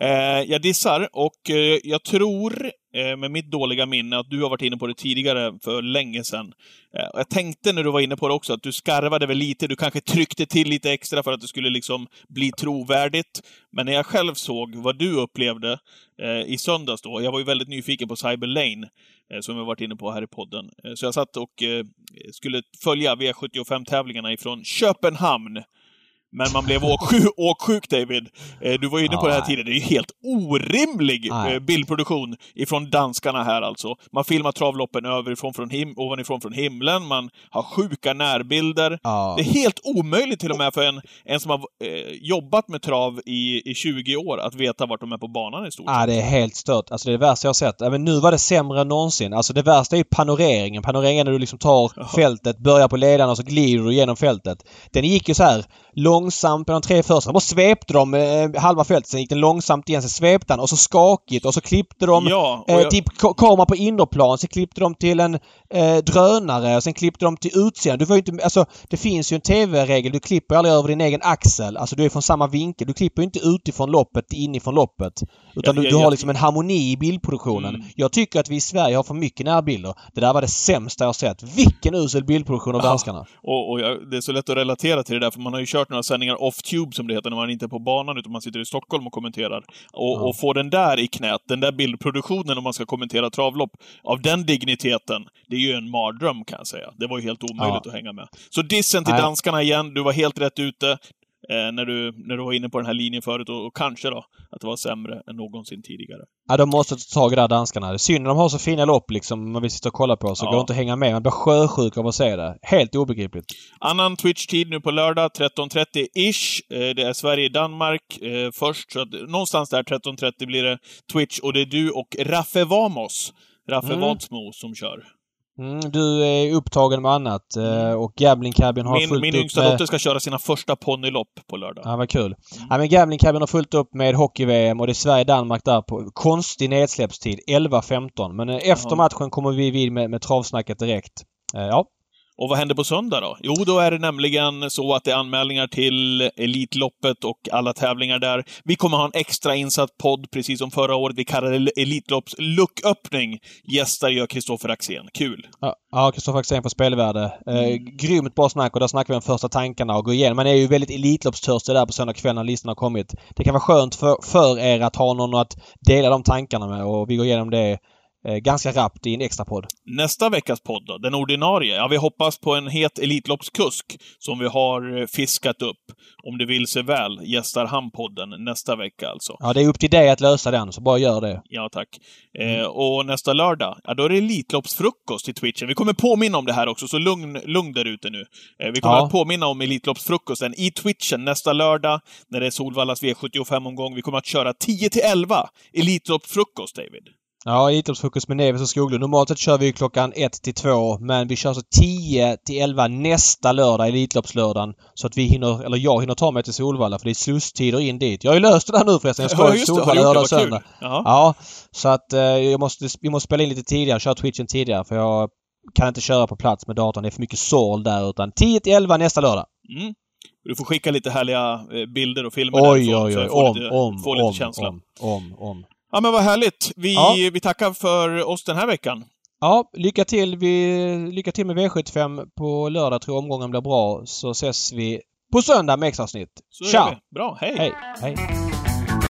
Eh, jag dissar och eh, jag tror, eh, Eh, med mitt dåliga minne, att du har varit inne på det tidigare för länge sedan. Eh, jag tänkte när du var inne på det också att du skarvade väl lite, du kanske tryckte till lite extra för att det skulle liksom bli trovärdigt. Men när jag själv såg vad du upplevde eh, i söndags då, jag var ju väldigt nyfiken på Cyber Lane, eh, som vi varit inne på här i podden. Eh, så jag satt och eh, skulle följa V75-tävlingarna ifrån Köpenhamn men man blev åksjuk, <laughs> åksjuk David. Eh, du var inne på ja, det här tidigare. Det är ju helt orimlig nej. Eh, bildproduktion ifrån danskarna här alltså. Man filmar travloppen överifrån från him ovanifrån från himlen, man har sjuka närbilder. Ja. Det är helt omöjligt till och med för en, en som har eh, jobbat med trav i, i 20 år att veta vart de är på banan i stort Ja, det är helt stört. Alltså det är det värsta jag har sett. Men nu var det sämre än någonsin. Alltså det värsta är ju panoreringen. Panoreringen när du liksom tar fältet, börjar på ledaren och så glider du genom fältet. Den gick ju så här långsamt med de tre första. Bara svepte de eh, halva fältet. Sen gick den långsamt igen. Sen svepte han och så skakigt och så klippte de ja, eh, jag... till kamera på innerplan. Sen klippte de till en eh, drönare och sen klippte de till utseende. Du var ju inte, alltså, det finns ju en TV-regel. Du klipper aldrig över din egen axel. Alltså du är från samma vinkel. Du klipper inte utifrån loppet inifrån loppet. Utan ja, du, du har liksom en harmoni i bildproduktionen. Mm. Jag tycker att vi i Sverige har för mycket närbilder. Det där var det sämsta jag sett. Vilken usel bildproduktion av danskarna! och, och jag, det är så lätt att relatera till det där, för man har ju kört några sändningar off-tube som det heter, när man inte är på banan utan man sitter i Stockholm och kommenterar. Och, ja. och få den där i knät, den där bildproduktionen om man ska kommentera travlopp, av den digniteten, det är ju en mardröm kan jag säga. Det var ju helt omöjligt ja. att hänga med. Så dissen till Nej. danskarna igen, du var helt rätt ute eh, när, du, när du var inne på den här linjen förut och, och, kanske då att det var sämre än någonsin tidigare. Ja, de måste ta tag i det här danskarna. Synd de har så fina lopp liksom, man vill sitta och kolla på, så ja. går inte att hänga med. Man blir sjösjuk av att se det. Helt obegripligt. Annan Twitch-tid nu på lördag, 13.30-ish. Eh, det är Sverige-Danmark eh, först, så att någonstans där 13.30 blir det Twitch och det är du och Raffe Vamos, Raffe mm. Vadsmo, som kör. Mm, du är upptagen med annat eh, och Gambling Cabin har min, fullt min upp yngsta med... dotter ska köra sina första ponnylopp på lördag. Ja, vad kul. Mm. Ja, men Gambling Cabin har fullt upp med hockey-VM och det är Sverige-Danmark där på konstig nedsläppstid. 11.15. Men eh, efter matchen kommer vi vid med, med travsnacket direkt. Ja, och vad händer på söndag då? Jo, då är det nämligen så att det är anmälningar till Elitloppet och alla tävlingar där. Vi kommer ha en extra insatt podd, precis som förra året. Vi kallar det Elitlopps lucköppning. Gästar gör Kristoffer Axén. Kul! Ja, Kristoffer Axén på Spelvärde. Eh, mm. grymt bra snack och där snackar vi om första tankarna och går igenom. Man är ju väldigt Elitloppstörstig där på söndag kväll när listan har kommit. Det kan vara skönt för, för er att ha någon att dela de tankarna med och vi går igenom det Eh, ganska rappt i en extra podd. Nästa veckas podd då, den ordinarie? Ja, vi hoppas på en het Elitloppskusk som vi har eh, fiskat upp. Om det vill sig väl gästar han podden nästa vecka alltså. Ja, det är upp till dig att lösa den, så bara gör det. Ja, tack. Eh, mm. och nästa lördag, ja då är det Elitloppsfrukost i Twitchen. Vi kommer påminna om det här också, så lugn, lugn där ute nu. Eh, vi kommer ja. att påminna om Elitloppsfrukosten i Twitchen nästa lördag, när det är Solvallas V75-omgång. Vi kommer att köra 10 till 11 Elitloppsfrukost, David. Ja, Elitloppsfokus med Neves och Skoglund. Normalt sett kör vi klockan 1 till 2 men vi kör så 10 till 11 nästa lördag, Elitloppslördagen. Så att vi hinner, eller jag hinner ta mig till Solvalla för det är slusstider in dit. Jag har ju löst det där nu förresten. Jag ska ja, till Solvalla lördag och söndag. Ja, så att eh, jag måste, vi måste spela in lite tidigare, köra twitchen tidigare för jag kan inte köra på plats med datorn. Det är för mycket sorl där utan 10 till 11 nästa lördag. Mm. Du får skicka lite härliga eh, bilder och filmer oj, därifrån, oj, oj, oj. Om, lite, om, få lite om, känsla. Om, om, om. Ja, men vad härligt. Vi, ja. vi tackar för oss den här veckan. Ja, lycka till. Vi, lycka till med V75 på lördag. Tror omgången blir bra. Så ses vi på söndag med extra avsnitt. Tja! Bra, hej! Hej! hej.